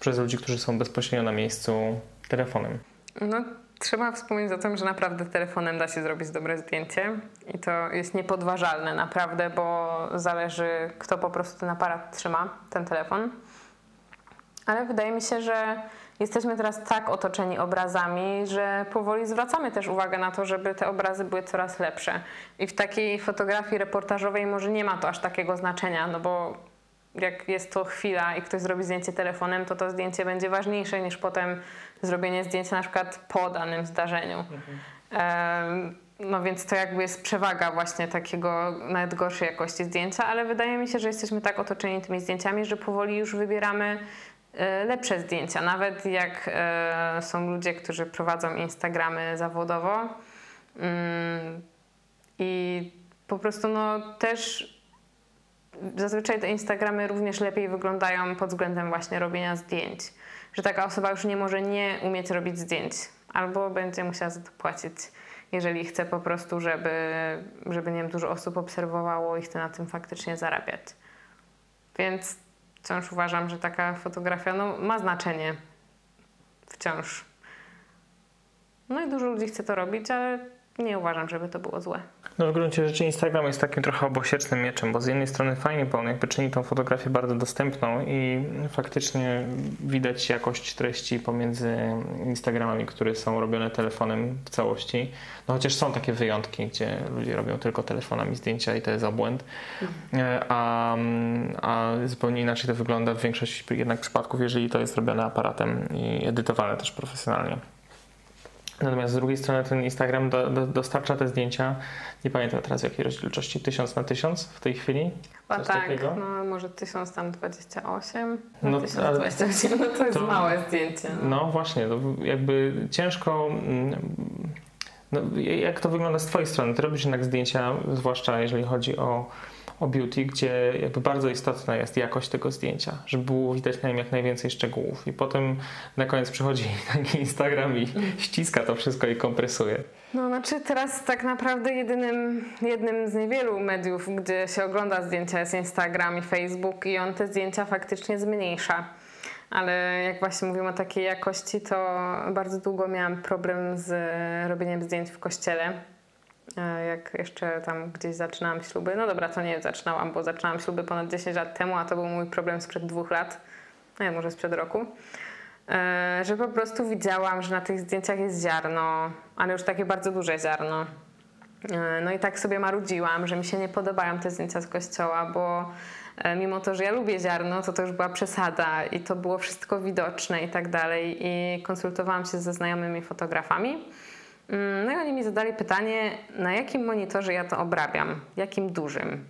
przez ludzi, którzy są bezpośrednio na miejscu telefonem. No, trzeba wspomnieć o tym, że naprawdę telefonem da się zrobić dobre zdjęcie i to jest niepodważalne naprawdę, bo zależy kto po prostu ten aparat trzyma, ten telefon. Ale wydaje mi się, że jesteśmy teraz tak otoczeni obrazami, że powoli zwracamy też uwagę na to, żeby te obrazy były coraz lepsze. I w takiej fotografii reportażowej może nie ma to aż takiego znaczenia, no bo jak jest to chwila i ktoś zrobi zdjęcie telefonem, to to zdjęcie będzie ważniejsze niż potem zrobienie zdjęcia na przykład po danym zdarzeniu. Mhm. No więc to jakby jest przewaga właśnie takiego nawet gorszej jakości zdjęcia, ale wydaje mi się, że jesteśmy tak otoczeni tymi zdjęciami, że powoli już wybieramy lepsze zdjęcia. Nawet jak e, są ludzie, którzy prowadzą Instagramy zawodowo mm, i po prostu no też zazwyczaj te Instagramy również lepiej wyglądają pod względem właśnie robienia zdjęć. Że taka osoba już nie może nie umieć robić zdjęć albo będzie musiała za to płacić, jeżeli chce po prostu, żeby, żeby nie wiem, dużo osób obserwowało i chce na tym faktycznie zarabiać. Więc wciąż uważam, że taka fotografia no, ma znaczenie. Wciąż. No i dużo ludzi chce to robić, ale nie uważam, żeby to było złe. No w gruncie rzeczy Instagram jest takim trochę obosiecznym mieczem, bo z jednej strony fajnie, bo on jakby czyni tą fotografię bardzo dostępną i faktycznie widać jakość treści pomiędzy Instagramami, które są robione telefonem w całości. No chociaż są takie wyjątki, gdzie ludzie robią tylko telefonami zdjęcia i to jest obłęd. Mhm. A, a zupełnie inaczej to wygląda w większości jednak przypadków, jeżeli to jest robione aparatem i edytowane też profesjonalnie. Natomiast z drugiej strony ten Instagram do, do, dostarcza te zdjęcia, nie pamiętam teraz jakiej rozdzielczości, 1000 na 1000 w tej chwili? Chyba tak, takiego? no może 1028 na no, 1028, no to jest to, małe zdjęcie. No, no właśnie, to jakby ciężko... Mm, no, jak to wygląda z twojej strony? Ty robisz jednak zdjęcia, zwłaszcza jeżeli chodzi o o beauty, gdzie jakby bardzo istotna jest jakość tego zdjęcia, żeby było widać na nim jak najwięcej szczegółów. I potem na koniec przychodzi taki Instagram i ściska to wszystko i kompresuje. No, znaczy teraz tak naprawdę jedynym, jednym z niewielu mediów, gdzie się ogląda zdjęcia jest Instagram i Facebook i on te zdjęcia faktycznie zmniejsza. Ale jak właśnie mówimy o takiej jakości, to bardzo długo miałam problem z robieniem zdjęć w kościele jak jeszcze tam gdzieś zaczynałam śluby. No dobra, to nie zaczynałam, bo zaczynałam śluby ponad 10 lat temu, a to był mój problem sprzed dwóch lat, no może sprzed roku. E, że po prostu widziałam, że na tych zdjęciach jest ziarno, ale już takie bardzo duże ziarno. E, no i tak sobie marudziłam, że mi się nie podobają te zdjęcia z kościoła, bo mimo to, że ja lubię ziarno, to to już była przesada i to było wszystko widoczne i tak dalej. I konsultowałam się ze znajomymi fotografami. Mm, no i oni mi zadali pytanie, na jakim monitorze ja to obrabiam, jakim dużym.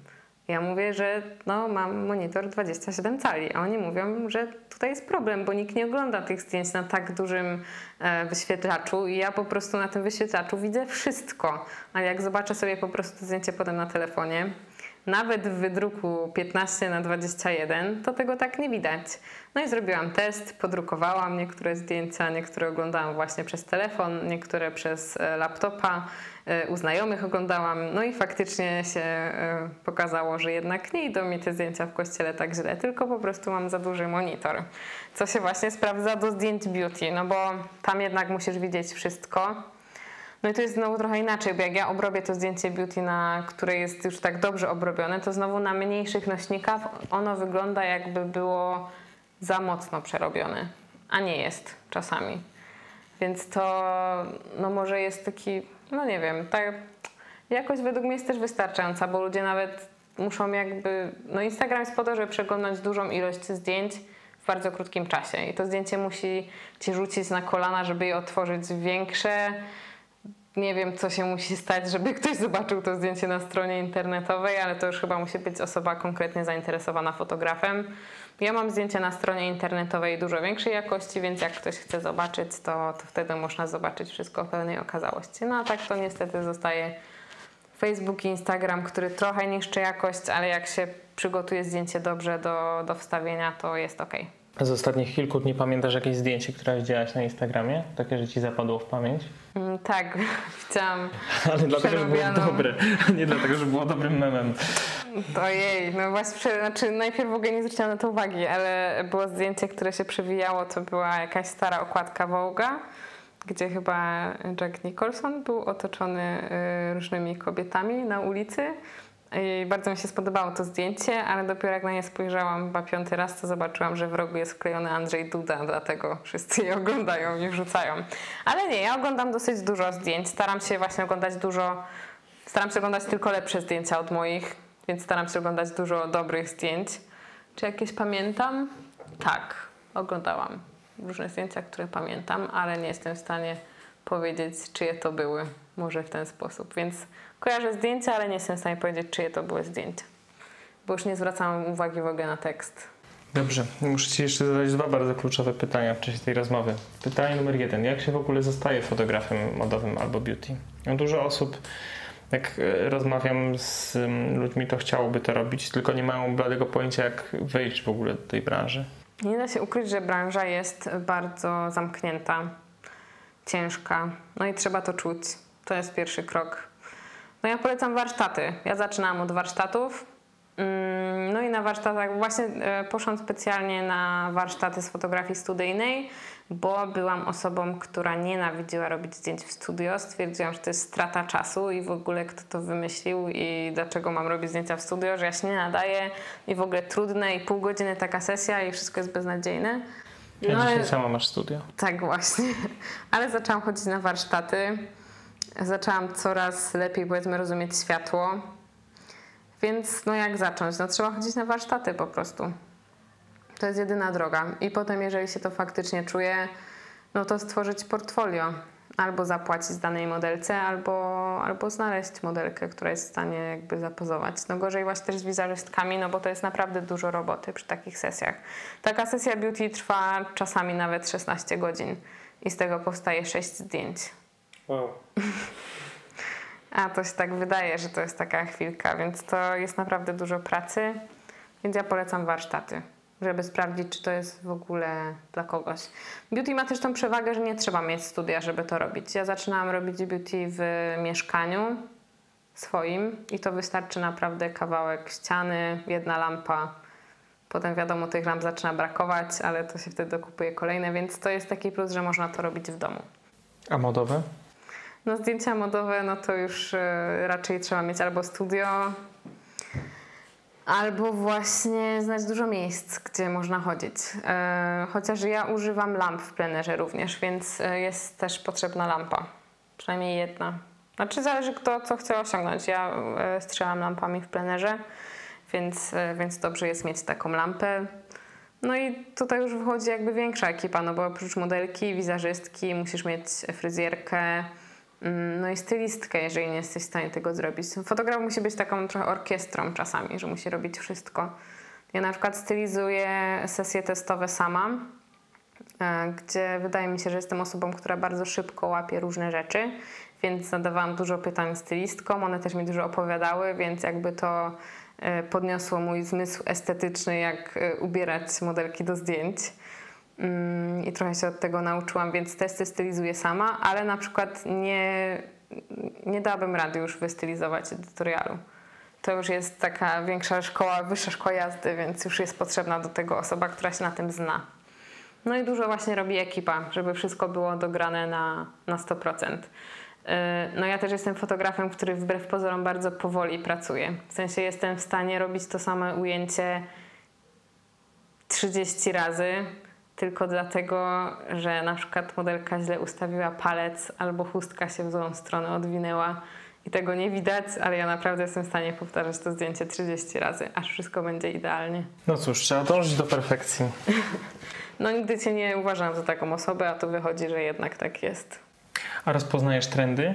Ja mówię, że no, mam monitor 27 cali, a oni mówią, że tutaj jest problem, bo nikt nie ogląda tych zdjęć na tak dużym e, wyświetlaczu i ja po prostu na tym wyświetlaczu widzę wszystko. A jak zobaczę sobie po prostu zdjęcie potem na telefonie, nawet w wydruku 15 na 21 to tego tak nie widać. No i zrobiłam test, podrukowałam niektóre zdjęcia, niektóre oglądałam właśnie przez telefon, niektóre przez e, laptopa, e, u znajomych oglądałam. No i faktycznie się e, pokazało, że jednak nie idą mi te zdjęcia w kościele tak źle, tylko po prostu mam za duży monitor. Co się właśnie sprawdza do zdjęć beauty, no bo tam jednak musisz widzieć wszystko no i to jest znowu trochę inaczej, bo jak ja obrobię to zdjęcie beauty, na które jest już tak dobrze obrobione, to znowu na mniejszych nośnikach ono wygląda jakby było za mocno przerobione, a nie jest czasami. Więc to no może jest taki, no nie wiem, ta jakość według mnie jest też wystarczająca, bo ludzie nawet muszą jakby, no Instagram jest po to, żeby przeglądać dużą ilość zdjęć w bardzo krótkim czasie i to zdjęcie musi ci rzucić na kolana, żeby je otworzyć większe, nie wiem, co się musi stać, żeby ktoś zobaczył to zdjęcie na stronie internetowej, ale to już chyba musi być osoba konkretnie zainteresowana fotografem. Ja mam zdjęcie na stronie internetowej dużo większej jakości, więc jak ktoś chce zobaczyć, to, to wtedy można zobaczyć wszystko w pełnej okazałości. No a tak to niestety zostaje Facebook i Instagram, który trochę niszczy jakość, ale jak się przygotuje zdjęcie dobrze do, do wstawienia, to jest ok. Z ostatnich kilku dni pamiętasz jakieś zdjęcie, które widziałaś na Instagramie? Takie, że ci zapadło w pamięć? Mm, tak, widziałam. Ale dlatego, że było dobre, nie dlatego, że było dobrym memem. Ojej, no właśnie, znaczy najpierw w ogóle nie zwróciłam na to uwagi, ale było zdjęcie, które się przewijało, to była jakaś stara okładka Vogue'a, gdzie chyba Jack Nicholson był otoczony y, różnymi kobietami na ulicy i bardzo mi się spodobało to zdjęcie, ale dopiero jak na nie spojrzałam chyba piąty raz, to zobaczyłam, że w rogu jest wklejony Andrzej Duda, dlatego wszyscy je oglądają i wrzucają. Ale nie, ja oglądam dosyć dużo zdjęć. Staram się właśnie oglądać dużo, staram się oglądać tylko lepsze zdjęcia od moich, więc staram się oglądać dużo dobrych zdjęć. Czy jakieś pamiętam? Tak, oglądałam różne zdjęcia, które pamiętam, ale nie jestem w stanie powiedzieć, czyje to były. Może w ten sposób. Więc kojarzę zdjęcia, ale nie jestem w stanie powiedzieć, czyje to były zdjęcia. Bo już nie zwracam uwagi w ogóle na tekst. Dobrze, muszę Ci jeszcze zadać dwa bardzo kluczowe pytania w czasie tej rozmowy. Pytanie numer jeden. Jak się w ogóle zostaje fotografem modowym albo beauty? No, dużo osób, jak e, rozmawiam z ludźmi, to chciałoby to robić, tylko nie mają bladego pojęcia, jak wejść w ogóle do tej branży. Nie da się ukryć, że branża jest bardzo zamknięta, ciężka, no i trzeba to czuć. To jest pierwszy krok. No ja polecam warsztaty. Ja zaczynałam od warsztatów. Mm, no i na warsztatach właśnie e, poszłam specjalnie na warsztaty z fotografii studyjnej, bo byłam osobą, która nienawidziła robić zdjęć w studio. Stwierdziłam, że to jest strata czasu i w ogóle kto to wymyślił i dlaczego mam robić zdjęcia w studio, że ja się nie nadaję i w ogóle trudne i pół godziny taka sesja i wszystko jest beznadziejne. No, ja dzisiaj ale... sama masz studio. Tak właśnie. Ale zaczęłam chodzić na warsztaty zaczęłam coraz lepiej, powiedzmy, rozumieć światło. Więc no jak zacząć? No trzeba chodzić na warsztaty po prostu. To jest jedyna droga. I potem, jeżeli się to faktycznie czuje, no to stworzyć portfolio. Albo zapłacić danej modelce, albo, albo znaleźć modelkę, która jest w stanie jakby zapozować. No gorzej właśnie też z wizerzystkami, no bo to jest naprawdę dużo roboty przy takich sesjach. Taka sesja beauty trwa czasami nawet 16 godzin i z tego powstaje 6 zdjęć. Wow. A to się tak wydaje, że to jest taka chwilka, więc to jest naprawdę dużo pracy, więc ja polecam warsztaty, żeby sprawdzić, czy to jest w ogóle dla kogoś. Beauty ma też tą przewagę, że nie trzeba mieć studia, żeby to robić. Ja zaczynałam robić beauty w mieszkaniu swoim i to wystarczy naprawdę kawałek ściany, jedna lampa. Potem wiadomo, tych lamp zaczyna brakować, ale to się wtedy dokupuje kolejne, więc to jest taki plus, że można to robić w domu. A modowe? No zdjęcia modowe, no to już e, raczej trzeba mieć albo studio, albo właśnie znać dużo miejsc, gdzie można chodzić. E, chociaż ja używam lamp w plenerze również, więc e, jest też potrzebna lampa. Przynajmniej jedna. Znaczy zależy kto co chce osiągnąć. Ja strzelam lampami w plenerze, więc, więc dobrze jest mieć taką lampę. No i tutaj już wychodzi jakby większa ekipa, no bo oprócz modelki, wizerzystki musisz mieć fryzjerkę, no i stylistkę, jeżeli nie jesteś w stanie tego zrobić. Fotograf musi być taką trochę orkiestrą czasami, że musi robić wszystko. Ja na przykład stylizuję sesje testowe sama, e, gdzie wydaje mi się, że jestem osobą, która bardzo szybko łapie różne rzeczy, więc zadawałam dużo pytań stylistkom, one też mi dużo opowiadały, więc jakby to e, podniosło mój zmysł estetyczny, jak e, ubierać modelki do zdjęć. Mm, I trochę się od tego nauczyłam, więc testy stylizuję sama, ale na przykład nie, nie dałabym rady już wystylizować edytorialu. To już jest taka większa szkoła, wyższa szkoła jazdy, więc już jest potrzebna do tego osoba, która się na tym zna. No i dużo właśnie robi ekipa, żeby wszystko było dograne na, na 100%. No ja też jestem fotografem, który wbrew pozorom bardzo powoli pracuje. W sensie jestem w stanie robić to samo ujęcie 30 razy, tylko dlatego, że na przykład modelka źle ustawiła palec albo chustka się w złą stronę odwinęła i tego nie widać, ale ja naprawdę jestem w stanie powtarzać to zdjęcie 30 razy, aż wszystko będzie idealnie. No cóż, trzeba dążyć do perfekcji. no nigdy cię nie uważam za taką osobę, a tu wychodzi, że jednak tak jest. A rozpoznajesz trendy?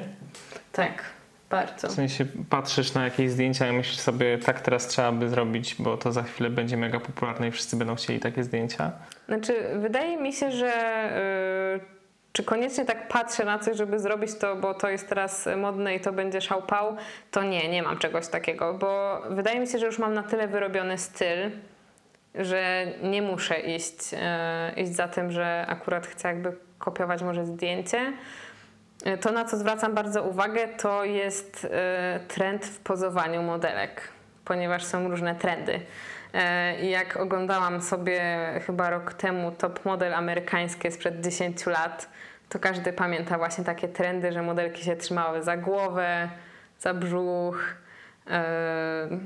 Tak, bardzo. W sensie patrzysz na jakieś zdjęcia i myślisz sobie, tak teraz trzeba by zrobić, bo to za chwilę będzie mega popularne i wszyscy będą chcieli takie zdjęcia? Znaczy, wydaje mi się, że yy, czy koniecznie tak patrzę na coś, żeby zrobić to, bo to jest teraz modne i to będzie szałpał, to nie, nie mam czegoś takiego, bo wydaje mi się, że już mam na tyle wyrobiony styl, że nie muszę iść, yy, iść za tym, że akurat chcę jakby kopiować może zdjęcie. E, to, na co zwracam bardzo uwagę, to jest e, trend w pozowaniu modelek, ponieważ są różne trendy. E, jak oglądałam sobie chyba rok temu top model amerykańskie sprzed 10 lat, to każdy pamięta właśnie takie trendy, że modelki się trzymały za głowę, za brzuch,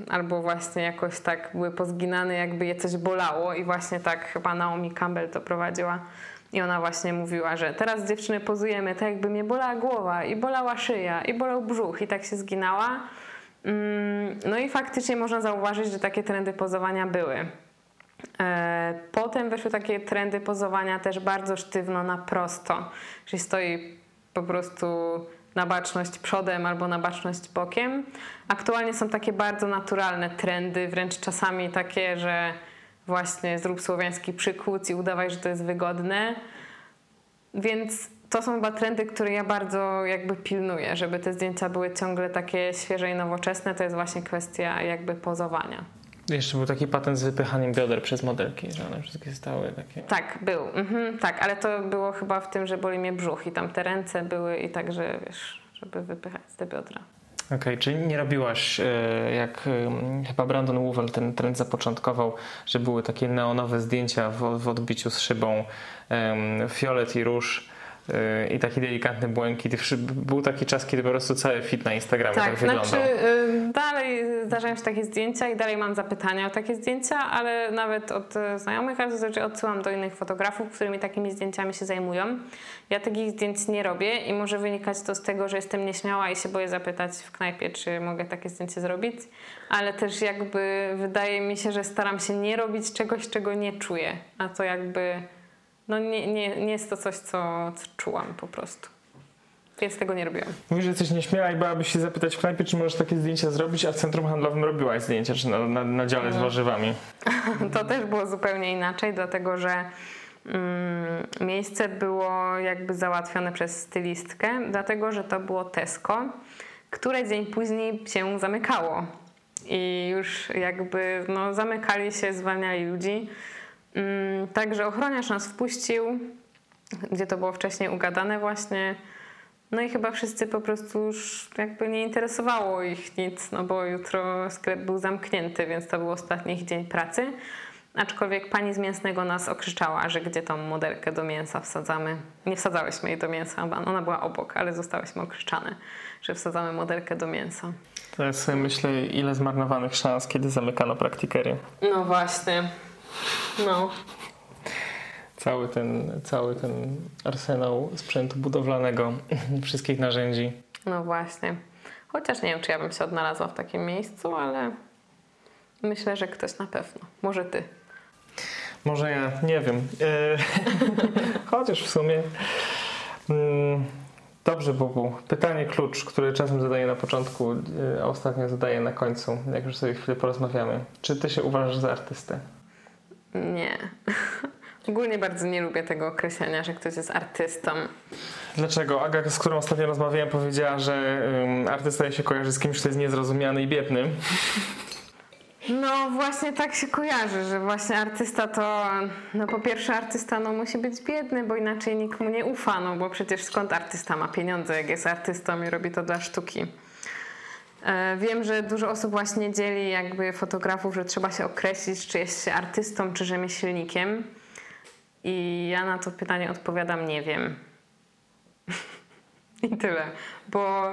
albo właśnie jakoś tak były pozginane, jakby je coś bolało i właśnie tak chyba Naomi Campbell to prowadziła i ona właśnie mówiła, że teraz dziewczyny pozujemy tak jakby mnie bolała głowa i bolała szyja i bolał brzuch i tak się zginała. Mm, no i faktycznie można zauważyć, że takie trendy pozowania były. E, potem weszły takie trendy pozowania też bardzo sztywno na prosto, czyli stoi po prostu na baczność przodem albo na baczność bokiem. Aktualnie są takie bardzo naturalne trendy, wręcz czasami takie, że właśnie zrób słowiański przykłód i udawaj, że to jest wygodne. Więc to są chyba trendy, które ja bardzo jakby pilnuję, żeby te zdjęcia były ciągle takie świeże i nowoczesne. To jest właśnie kwestia jakby pozowania. Jeszcze był taki patent z wypychaniem bioder przez modelki, że one wszystkie stały takie. Tak, był. Mhm, tak, ale to było chyba w tym, że boli mnie brzuch i tam te ręce były i tak, że wiesz, żeby wypychać te biodra. Okej, okay, czyli nie robiłaś e, jak chyba Brandon Wovel ten trend zapoczątkował, że były takie neonowe zdjęcia w odbiciu z szybą, fiolet i róż i taki delikatny błękit. Był taki czas, kiedy po prostu cały fit na Instagramie tak, tak wyglądał. Znaczy, dalej zdarzają się takie zdjęcia i dalej mam zapytania o takie zdjęcia, ale nawet od znajomych, ale zazwyczaj odsyłam do innych fotografów, którymi takimi zdjęciami się zajmują. Ja takich zdjęć nie robię i może wynikać to z tego, że jestem nieśmiała i się boję zapytać w knajpie, czy mogę takie zdjęcie zrobić, ale też jakby wydaje mi się, że staram się nie robić czegoś, czego nie czuję, a to jakby no nie, nie, nie jest to coś, co, co czułam po prostu. Więc tego nie robiłam. Mówisz, że jesteś nieśmiała i bałabyś się zapytać w knajpie, czy możesz takie zdjęcia zrobić, a w centrum handlowym robiłaś zdjęcia, czy na, na, na dziale z no. warzywami? To też było zupełnie inaczej, dlatego że mm, miejsce było jakby załatwione przez stylistkę, dlatego że to było Tesco, które dzień później się zamykało. I już jakby no, zamykali się, zwalniali ludzi. Mm, także ochroniarz nas wpuścił, gdzie to było wcześniej ugadane właśnie. No i chyba wszyscy po prostu już jakby nie interesowało ich nic, no bo jutro sklep był zamknięty, więc to był ostatni ich dzień pracy. Aczkolwiek pani z mięsnego nas okrzyczała, że gdzie tą modelkę do mięsa wsadzamy. Nie wsadzałyśmy jej do mięsa, ona była obok, ale zostałyśmy okrzyczane, że wsadzamy modelkę do mięsa. To jest sobie myślę, ile zmarnowanych szans, kiedy zamykano praktikery. No właśnie. No. Cały ten, cały ten arsenał sprzętu budowlanego, wszystkich narzędzi. No właśnie. Chociaż nie wiem, czy ja bym się odnalazła w takim miejscu, ale myślę, że ktoś na pewno. Może ty. Może ja, nie wiem. E, chociaż w sumie. Mm, dobrze, Bogu. Pytanie klucz, które czasem zadaję na początku, e, a ostatnio zadaję na końcu, jak już sobie chwilę porozmawiamy. Czy ty się uważasz za artystę? Nie. Ogólnie bardzo nie lubię tego określenia, że ktoś jest artystą. Dlaczego? Aga, z którą ostatnio rozmawiałem, powiedziała, że um, artysta się kojarzy z kimś, kto jest niezrozumiany i biedny. No właśnie tak się kojarzy, że właśnie artysta to, no po pierwsze artysta no musi być biedny, bo inaczej nikt mu nie ufa, no bo przecież skąd artysta ma pieniądze, jak jest artystą i robi to dla sztuki. E, wiem, że dużo osób właśnie dzieli jakby fotografów, że trzeba się określić, czy jest się artystą, czy rzemieślnikiem. I ja na to pytanie odpowiadam, nie wiem. I tyle. Bo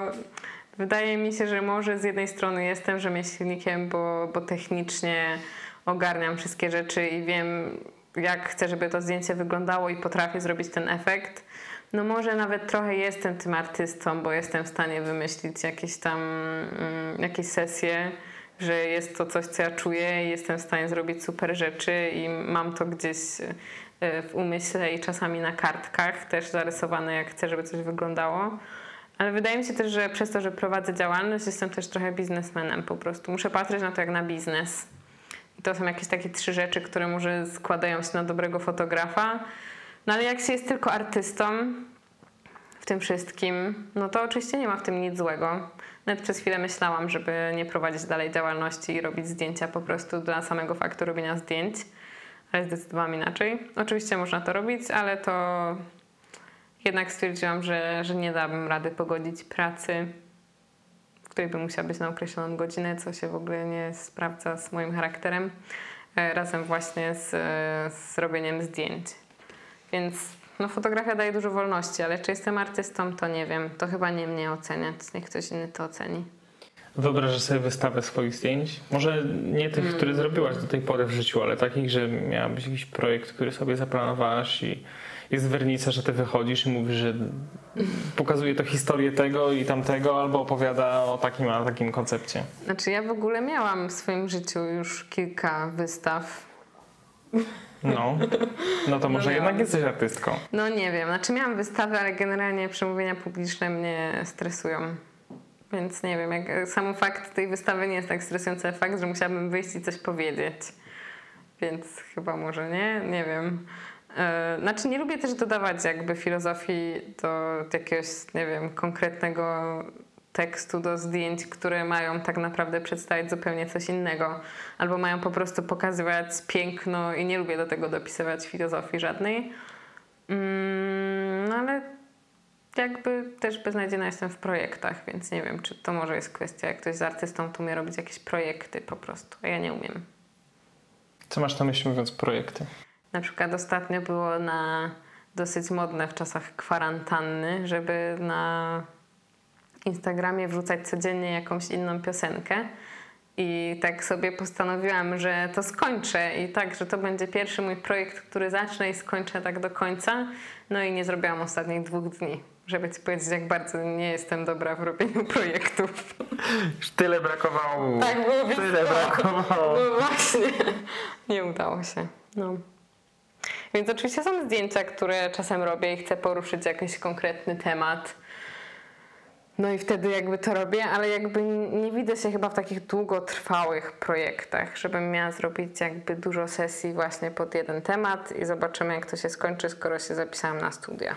wydaje mi się, że może z jednej strony jestem rzemieślnikiem, bo, bo technicznie ogarniam wszystkie rzeczy i wiem, jak chcę, żeby to zdjęcie wyglądało i potrafię zrobić ten efekt. No może nawet trochę jestem tym artystą, bo jestem w stanie wymyślić jakieś tam mm, jakieś sesje, że jest to coś, co ja czuję i jestem w stanie zrobić super rzeczy i mam to gdzieś e, w umyśle i czasami na kartkach też zarysowane, jak chcę, żeby coś wyglądało. Ale wydaje mi się też, że przez to, że prowadzę działalność, jestem też trochę biznesmenem po prostu. Muszę patrzeć na to jak na biznes. I to są jakieś takie trzy rzeczy, które może składają się na dobrego fotografa. No ale jak się jest tylko artystą w tym wszystkim, no to oczywiście nie ma w tym nic złego. Nawet przez chwilę myślałam, żeby nie prowadzić dalej działalności i robić zdjęcia po prostu dla samego faktu robienia zdjęć, ale zdecydowałam inaczej. Oczywiście można to robić, ale to jednak stwierdziłam, że, że nie dałabym rady pogodzić pracy, w której bym musiała być na określoną godzinę, co się w ogóle nie sprawdza z moim charakterem, e, razem właśnie z, z robieniem zdjęć. Więc no, fotografia daje dużo wolności, ale czy jestem artystą, to nie wiem. To chyba nie mnie oceniać, niech ktoś inny to oceni. Wyobrażasz sobie wystawę swoich zdjęć? Może nie tych, które zrobiłaś do tej pory w życiu, ale takich, że miałabyś jakiś projekt, który sobie zaplanowałaś i jest wernica, że ty wychodzisz i mówisz, że pokazuje to historię tego i tamtego, albo opowiada o takim, a takim koncepcie. Znaczy ja w ogóle miałam w swoim życiu już kilka wystaw. No, no to może no jednak jesteś artystką. No nie wiem, znaczy miałam wystawy, ale generalnie przemówienia publiczne mnie stresują. Więc nie wiem, jak sam fakt tej wystawy nie jest tak stresujący, jak fakt, że musiałabym wyjść i coś powiedzieć. Więc chyba może nie, nie wiem. E, znaczy nie lubię też dodawać jakby filozofii do jakiegoś, nie wiem, konkretnego tekstu do zdjęć, które mają tak naprawdę przedstawiać zupełnie coś innego, albo mają po prostu pokazywać piękno i nie lubię do tego dopisywać filozofii żadnej. Mm, no ale jakby też beznadziejna jestem w projektach, więc nie wiem, czy to może jest kwestia, jak ktoś z artystą to umie robić jakieś projekty po prostu, a ja nie umiem. Co masz na myśli mówiąc projekty? Na przykład ostatnio było na dosyć modne w czasach kwarantanny, żeby na Instagramie wrzucać codziennie jakąś inną piosenkę. I tak sobie postanowiłam, że to skończę i tak, że to będzie pierwszy mój projekt, który zacznę i skończę tak do końca. No i nie zrobiłam ostatnich dwóch dni, żeby ci powiedzieć, jak bardzo nie jestem dobra w robieniu projektów. Już tyle brakowało. Tak, było Tyle brakowało. No właśnie, nie udało się. No. Więc oczywiście są zdjęcia, które czasem robię i chcę poruszyć jakiś konkretny temat. No i wtedy jakby to robię, ale jakby nie widzę się chyba w takich długotrwałych projektach, żebym miała zrobić jakby dużo sesji właśnie pod jeden temat i zobaczymy jak to się skończy, skoro się zapisałam na studia.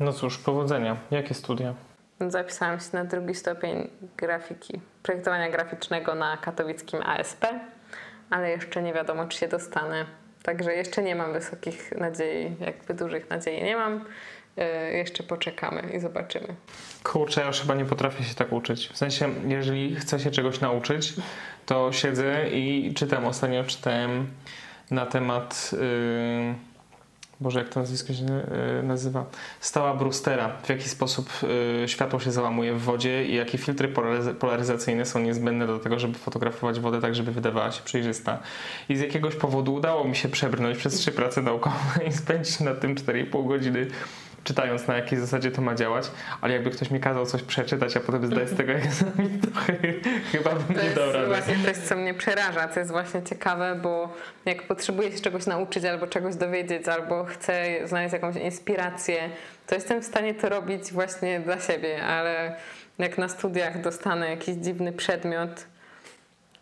No cóż, powodzenia. Jakie studia? Zapisałam się na drugi stopień grafiki, projektowania graficznego na katowickim ASP, ale jeszcze nie wiadomo, czy się dostanę. Także jeszcze nie mam wysokich nadziei, jakby dużych nadziei nie mam. E, jeszcze poczekamy i zobaczymy. Kurczę, ja już chyba nie potrafię się tak uczyć. W sensie, jeżeli chcę się czegoś nauczyć, to siedzę i czytam. Ostatnio czytałem na temat. Yy Boże, jak to nazwisko się e, nazywa? Stała Brustera. W jaki sposób e, światło się załamuje w wodzie i jakie filtry polaryzacyjne są niezbędne do tego, żeby fotografować wodę tak, żeby wydawała się przejrzysta. I z jakiegoś powodu udało mi się przebrnąć przez trzy prace naukowe i spędzić na tym 4,5 godziny czytając na jakiej zasadzie to ma działać, ale jakby ktoś mi kazał coś przeczytać, a potem zdać z tego egzamin, to chyba bym nie dał rady. To jest właśnie coś, co mnie przeraża, co jest właśnie ciekawe, bo jak potrzebuję się czegoś nauczyć albo czegoś dowiedzieć, albo chcę znaleźć jakąś inspirację, to jestem w stanie to robić właśnie dla siebie, ale jak na studiach dostanę jakiś dziwny przedmiot,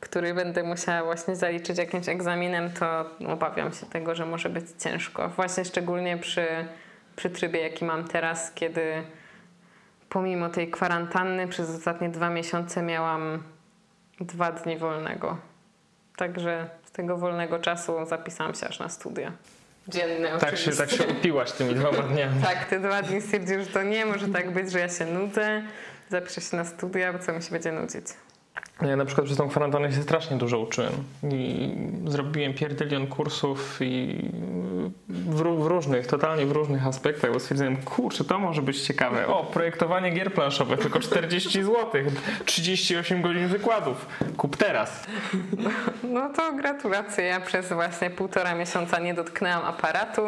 który będę musiała właśnie zaliczyć jakimś egzaminem, to obawiam się tego, że może być ciężko. Właśnie szczególnie przy przy trybie, jaki mam teraz, kiedy pomimo tej kwarantanny przez ostatnie dwa miesiące miałam dwa dni wolnego. Także z tego wolnego czasu zapisałam się aż na studia. Dzienne tak się, tak się upiłaś tymi dwoma dniami. tak, te dwa dni stwierdził, że to nie może tak być, że ja się nudzę. Zapiszę się na studia, bo co mi się będzie nudzić. Ja na przykład przez tą kwarantannę się strasznie dużo uczyłem i zrobiłem pierdylion kursów i w, w, różnych, totalnie w różnych aspektach, bo stwierdziłem, kurczę, to może być ciekawe. O, projektowanie gier planszowych, tylko 40 zł, 38 godzin wykładów. Kup teraz. No, to gratulacje. Ja przez właśnie półtora miesiąca nie dotknęłam aparatu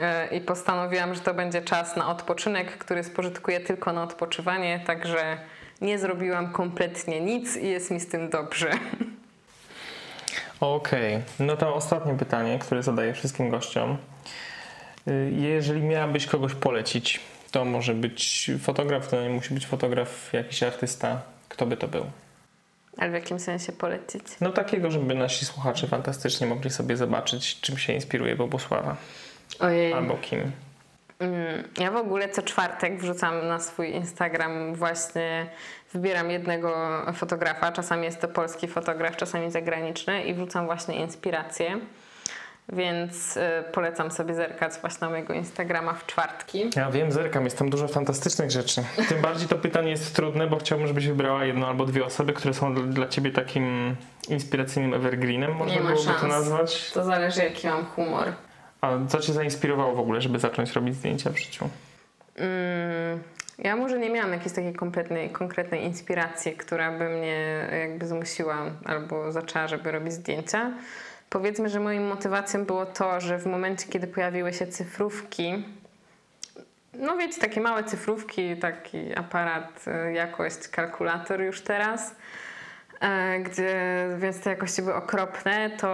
e, i postanowiłam, że to będzie czas na odpoczynek, który spożytkuję tylko na odpoczywanie, także nie zrobiłam kompletnie nic i jest mi z tym dobrze. Okej, okay. no to ostatnie pytanie, które zadaję wszystkim gościom. Y, jeżeli miałabyś kogoś polecić, to może być fotograf, to nie musi być fotograf, jakiś artysta. Kto by to był? Ale w jakim sensie polecić? No takiego, żeby nasi słuchacze fantastycznie mogli sobie zobaczyć, czym się inspiruje Bobusława. Ojej. Albo kim. Mm, ja w ogóle co czwartek wrzucam na swój Instagram właśnie, wybieram jednego fotografa, czasami jest to polski fotograf, czasami zagraniczny i wrzucam właśnie inspiracje. Więc y, polecam sobie zerkać właśnie na mojego Instagrama w czwartki. Ja wiem, zerkam, jest tam dużo fantastycznych rzeczy. Tym bardziej to pytanie jest trudne, bo chciałbym, żebyś wybrała jedno albo dwie osoby, które są dla ciebie takim inspiracyjnym evergreenem, można Nie byłoby szans. to nazwać. To zależy, jaki mam humor. A co cię zainspirowało w ogóle, żeby zacząć robić zdjęcia w życiu? Mm, ja może nie miałam jakiejś takiej kompletnej, konkretnej inspiracji, która by mnie jakby zmusiła albo zaczęła, żeby robić zdjęcia. Powiedzmy, że moją motywacją było to, że w momencie, kiedy pojawiły się cyfrówki, no wiecie, takie małe cyfrówki, taki aparat, y, jakość, kalkulator już teraz, e, gdzie, więc te jakości były okropne, to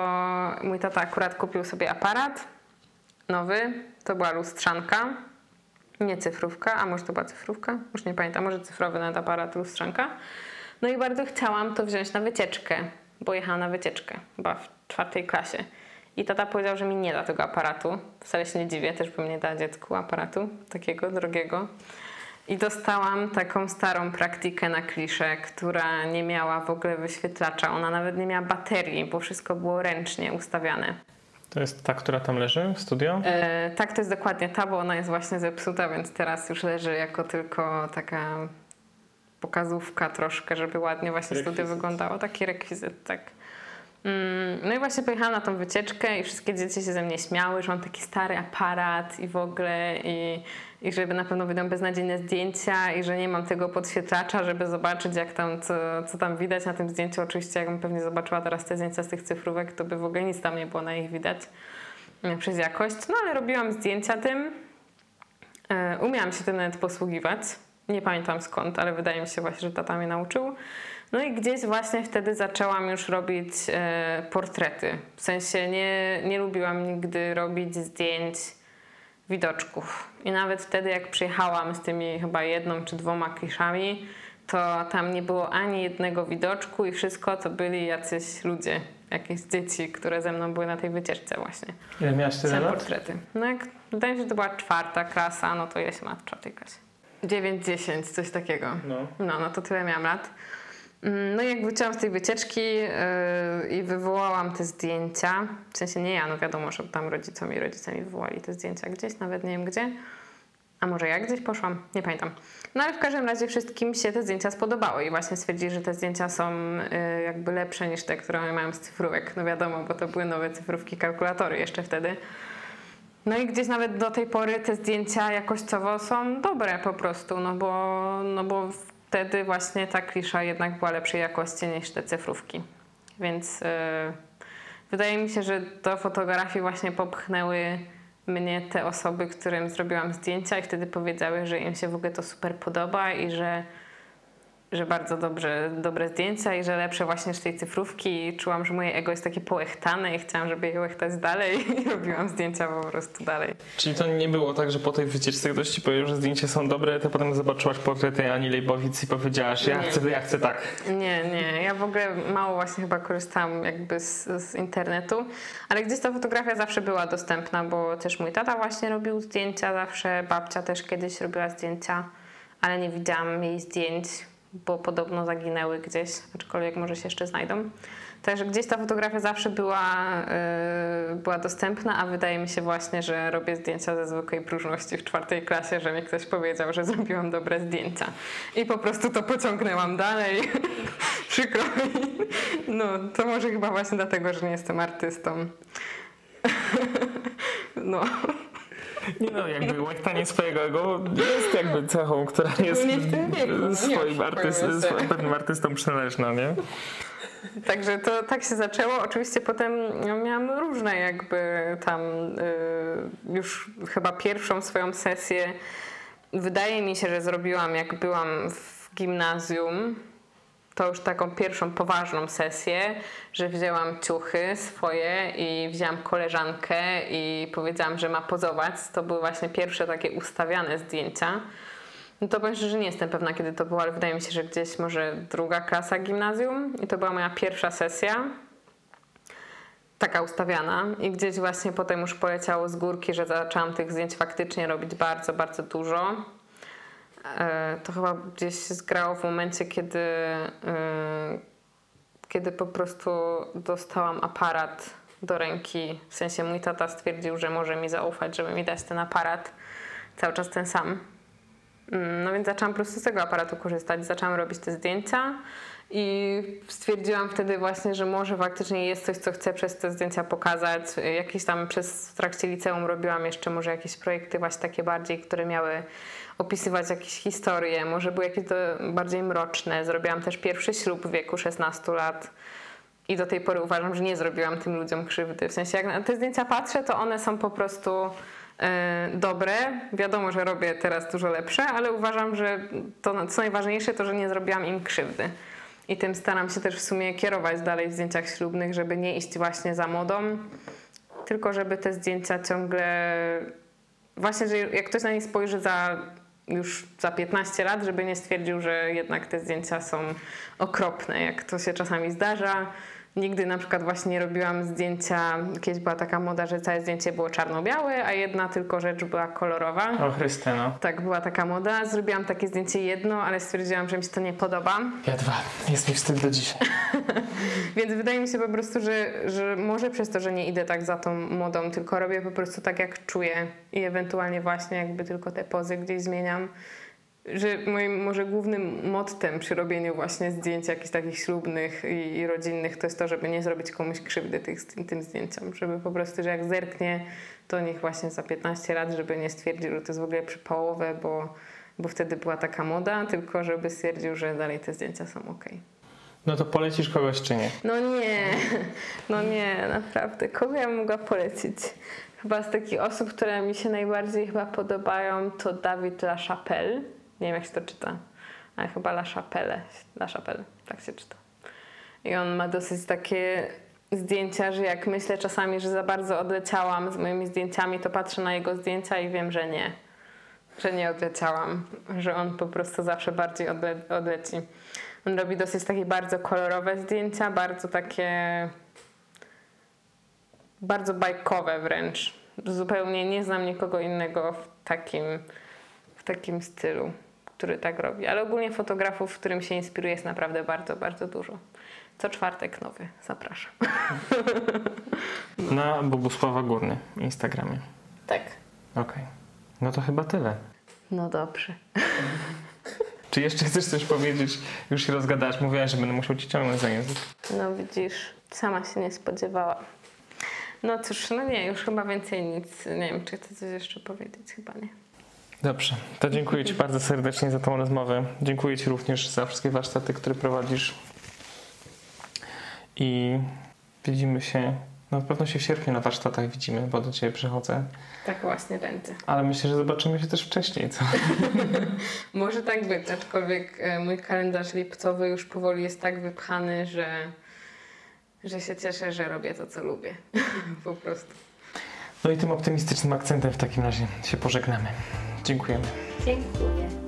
mój tata akurat kupił sobie aparat nowy, to była lustrzanka, nie cyfrówka, a może to była cyfrówka, już nie pamiętam, może cyfrowy nawet aparat, lustrzanka. No i bardzo chciałam to wziąć na wycieczkę, bo jechałam na wycieczkę, chyba w czwartej klasie. I tata powiedział, że mi nie da tego aparatu. Wcale się nie dziwię, też bym nie dała dziecku aparatu takiego drogiego. I dostałam taką starą praktykę na kliszę, która nie miała w ogóle wyświetlacza. Ona nawet nie miała baterii, bo wszystko było ręcznie ustawiane. To jest ta, która tam leży w studio? E, tak, to jest dokładnie ta, bo ona jest właśnie zepsuta, więc teraz już leży jako tylko taka pokazówka troszkę, żeby ładnie właśnie rekwizyt. studio wyglądało. Taki rekwizyt, tak. Mm, no i właśnie pojechałam na tą wycieczkę i wszystkie dzieci się ze mnie śmiały, że mam taki stary aparat i w ogóle i, i żeby na pewno wyjdą beznadziejne zdjęcia i że nie mam tego podświetlacza, żeby zobaczyć jak tam, co, co tam widać na tym zdjęciu. Oczywiście jakbym pewnie zobaczyła teraz te zdjęcia z tych cyfrówek, to by w ogóle nic tam nie było na ich widać e, przez jakość. No ale robiłam zdjęcia tym. E, umiałam się tym nawet posługiwać. Nie pamiętam skąd, ale wydaje mi się właśnie, że tata mnie nauczył. No i gdzieś właśnie wtedy zaczęłam już robić e, portrety. W sensie nie, nie lubiłam nigdy robić zdjęć widoczków. I nawet wtedy, jak przyjechałam z tymi chyba jedną czy dwoma kliszami, to tam nie było ani jednego widoczku i wszystko to byli jacyś ludzie, jakieś dzieci, które ze mną były na tej wycieczce właśnie. Ile miałaś tyle lat? portrety. No jak, wydaje mi się, że to była czwarta klasa, no to ja się ma w czwartej klasie. 9-10, coś takiego. No. no, no to tyle miałam lat. Mm, no i jak wróciłam z tej wycieczki yy, i wywołałam te zdjęcia, w sensie nie ja, no wiadomo, że tam rodzicom i rodzice mi wywołali te zdjęcia gdzieś, nawet nie wiem gdzie. A może ja gdzieś poszłam? Nie pamiętam. No ale w każdym razie wszystkim się te zdjęcia spodobały i właśnie stwierdzili, że te zdjęcia są yy, jakby lepsze niż te, które mają z cyfrówek. No wiadomo, bo to były nowe cyfrówki, kalkulatory jeszcze wtedy. No i gdzieś nawet do tej pory te zdjęcia jakościowo są dobre po prostu, no bo, no bo wtedy właśnie ta klisza jednak była lepszej jakości niż te cyfrówki. Więc yy, wydaje mi się, że do fotografii właśnie popchnęły mnie te osoby, którym zrobiłam zdjęcia i wtedy powiedziały, że im się w ogóle to super podoba i że że bardzo dobrze, dobre zdjęcia i że lepsze właśnie niż tej cyfrówki. Czułam, że moje ego jest takie połechtane i chciałam, żeby je łechtać dalej i robiłam zdjęcia po prostu dalej. Czyli to nie było tak, że po tej wycieczce ktoś ci powiedział, że zdjęcia są dobre, to potem zobaczyłaś portrety Ani Lejbowic i powiedziałaś, ja nie. chcę, ja chcę tak. Nie, nie. Ja w ogóle mało właśnie chyba korzystałam jakby z, z internetu, ale gdzieś ta fotografia zawsze była dostępna, bo też mój tata właśnie robił zdjęcia zawsze, babcia też kiedyś robiła zdjęcia, ale nie widziałam jej zdjęć bo podobno zaginęły gdzieś, aczkolwiek może się jeszcze znajdą. Także gdzieś ta fotografia zawsze była, yy, była dostępna, a wydaje mi się właśnie, że robię zdjęcia ze zwykłej próżności w czwartej klasie, że mi ktoś powiedział, że zrobiłam dobre zdjęcia. I po prostu to pociągnęłam dalej. Przykro mi. No, to może chyba właśnie dlatego, że nie jestem artystą. no. Nie no, jakby łechtanie swojego ego jest jakby cechą, która jest nie swoim, artysty, swoim pewnym artystom przynależna, nie? Także to tak się zaczęło. Oczywiście potem miałam różne jakby tam y, już chyba pierwszą swoją sesję wydaje mi się, że zrobiłam jak byłam w gimnazjum to już taką pierwszą poważną sesję, że wzięłam ciuchy swoje i wzięłam koleżankę i powiedziałam, że ma pozować. To były właśnie pierwsze takie ustawiane zdjęcia. No to powiem że nie jestem pewna kiedy to było, ale wydaje mi się, że gdzieś może druga klasa gimnazjum i to była moja pierwsza sesja taka ustawiana i gdzieś właśnie potem już poleciało z górki, że zaczęłam tych zdjęć faktycznie robić bardzo, bardzo dużo. E, to chyba gdzieś się zgrało w momencie, kiedy, e, kiedy po prostu dostałam aparat do ręki. W sensie mój tata stwierdził, że może mi zaufać, żeby mi dać ten aparat. Cały czas ten sam. Mm, no więc zaczęłam po prostu z tego aparatu korzystać. Zaczęłam robić te zdjęcia i stwierdziłam wtedy właśnie, że może faktycznie jest coś, co chcę przez te zdjęcia pokazać. Jakieś tam przez w trakcie liceum robiłam jeszcze może jakieś projekty właśnie takie bardziej, które miały opisywać jakieś historie, może były jakieś bardziej mroczne. Zrobiłam też pierwszy ślub w wieku 16 lat. I do tej pory uważam, że nie zrobiłam tym ludziom krzywdy. W sensie, jak na te zdjęcia patrzę, to one są po prostu e, dobre. Wiadomo, że robię teraz dużo lepsze, ale uważam, że to co najważniejsze to, że nie zrobiłam im krzywdy. I tym staram się też w sumie kierować dalej w zdjęciach ślubnych, żeby nie iść właśnie za modą, tylko żeby te zdjęcia ciągle. Właśnie, że jak ktoś na nie spojrzy za już za 15 lat, żeby nie stwierdził, że jednak te zdjęcia są okropne, jak to się czasami zdarza. Nigdy na przykład właśnie nie robiłam zdjęcia, kiedyś była taka moda, że całe zdjęcie było czarno-białe, a jedna tylko rzecz była kolorowa. O Chryste, no. Tak, była taka moda. Zrobiłam takie zdjęcie jedno, ale stwierdziłam, że mi się to nie podoba. Ja dwa. Jest mi wstyd do dzisiaj. Więc wydaje mi się po prostu, że, że może przez to, że nie idę tak za tą modą, tylko robię po prostu tak, jak czuję i ewentualnie właśnie jakby tylko te pozy gdzieś zmieniam że moim może głównym mottem przy robieniu właśnie zdjęć jakichś takich ślubnych i, i rodzinnych to jest to, żeby nie zrobić komuś krzywdy tych, tym zdjęciom, żeby po prostu, że jak zerknie, to niech właśnie za 15 lat, żeby nie stwierdził, że to jest w ogóle przypałowe, bo, bo wtedy była taka moda, tylko żeby stwierdził, że dalej te zdjęcia są ok. No to polecisz kogoś czy nie? No nie, no nie, naprawdę. Kogo ja mogła polecić? Chyba z takich osób, które mi się najbardziej chyba podobają, to Dawid LaChapelle nie wiem, jak się to czyta, ale chyba La Chapelle, La Chapelle, tak się czyta. I on ma dosyć takie zdjęcia, że jak myślę czasami, że za bardzo odleciałam z moimi zdjęciami, to patrzę na jego zdjęcia i wiem, że nie. Że nie odleciałam, że on po prostu zawsze bardziej odle odleci. On robi dosyć takie bardzo kolorowe zdjęcia, bardzo takie bardzo bajkowe wręcz. Zupełnie nie znam nikogo innego w takim, w takim stylu który tak robi. Ale ogólnie fotografów, w którym się inspiruje, jest naprawdę bardzo, bardzo dużo. Co czwartek nowy. Zapraszam. Na Bogusława Górny Instagramie. Tak. Okej. Okay. No to chyba tyle. No dobrze. Czy jeszcze chcesz coś powiedzieć? Już się rozgadasz. Mówiłaś, że będę musiał ci ciągnąć za język. No widzisz, sama się nie spodziewała. No cóż, no nie, już chyba więcej nic. Nie wiem, czy chcę coś jeszcze powiedzieć. Chyba nie. Dobrze, to dziękuję Ci bardzo serdecznie za tą rozmowę. Dziękuję Ci również za wszystkie warsztaty, które prowadzisz. I widzimy się, no na pewno się w sierpniu na warsztatach widzimy, bo do Ciebie przychodzę. Tak właśnie będzie. Ale myślę, że zobaczymy się też wcześniej, co? Może tak być, aczkolwiek e, mój kalendarz lipcowy już powoli jest tak wypchany, że, że się cieszę, że robię to, co lubię. po prostu. No i tym optymistycznym akcentem w takim razie się pożegnamy. Dziękujemy. Dziękuję.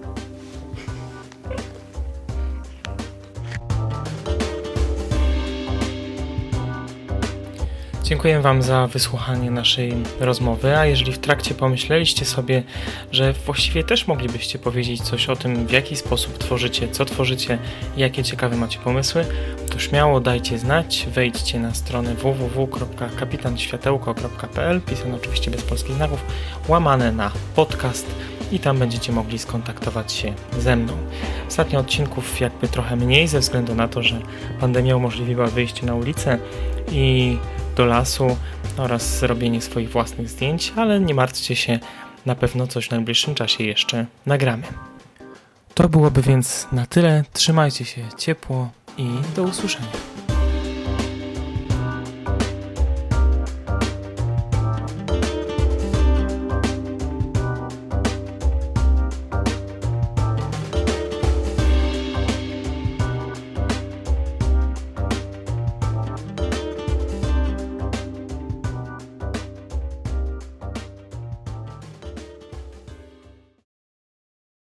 Dziękuję Wam za wysłuchanie naszej rozmowy, a jeżeli w trakcie pomyśleliście sobie, że właściwie też moglibyście powiedzieć coś o tym, w jaki sposób tworzycie, co tworzycie jakie ciekawe macie pomysły, to śmiało dajcie znać, wejdźcie na stronę www.kapitanświatełko.pl, pisane oczywiście bez polskich znaków, łamane na podcast i tam będziecie mogli skontaktować się ze mną. Ostatnio odcinków jakby trochę mniej ze względu na to, że pandemia umożliwiła wyjście na ulicę i do lasu oraz robienie swoich własnych zdjęć, ale nie martwcie się, na pewno coś w najbliższym czasie jeszcze nagramy. To byłoby więc na tyle. Trzymajcie się ciepło i do usłyszenia.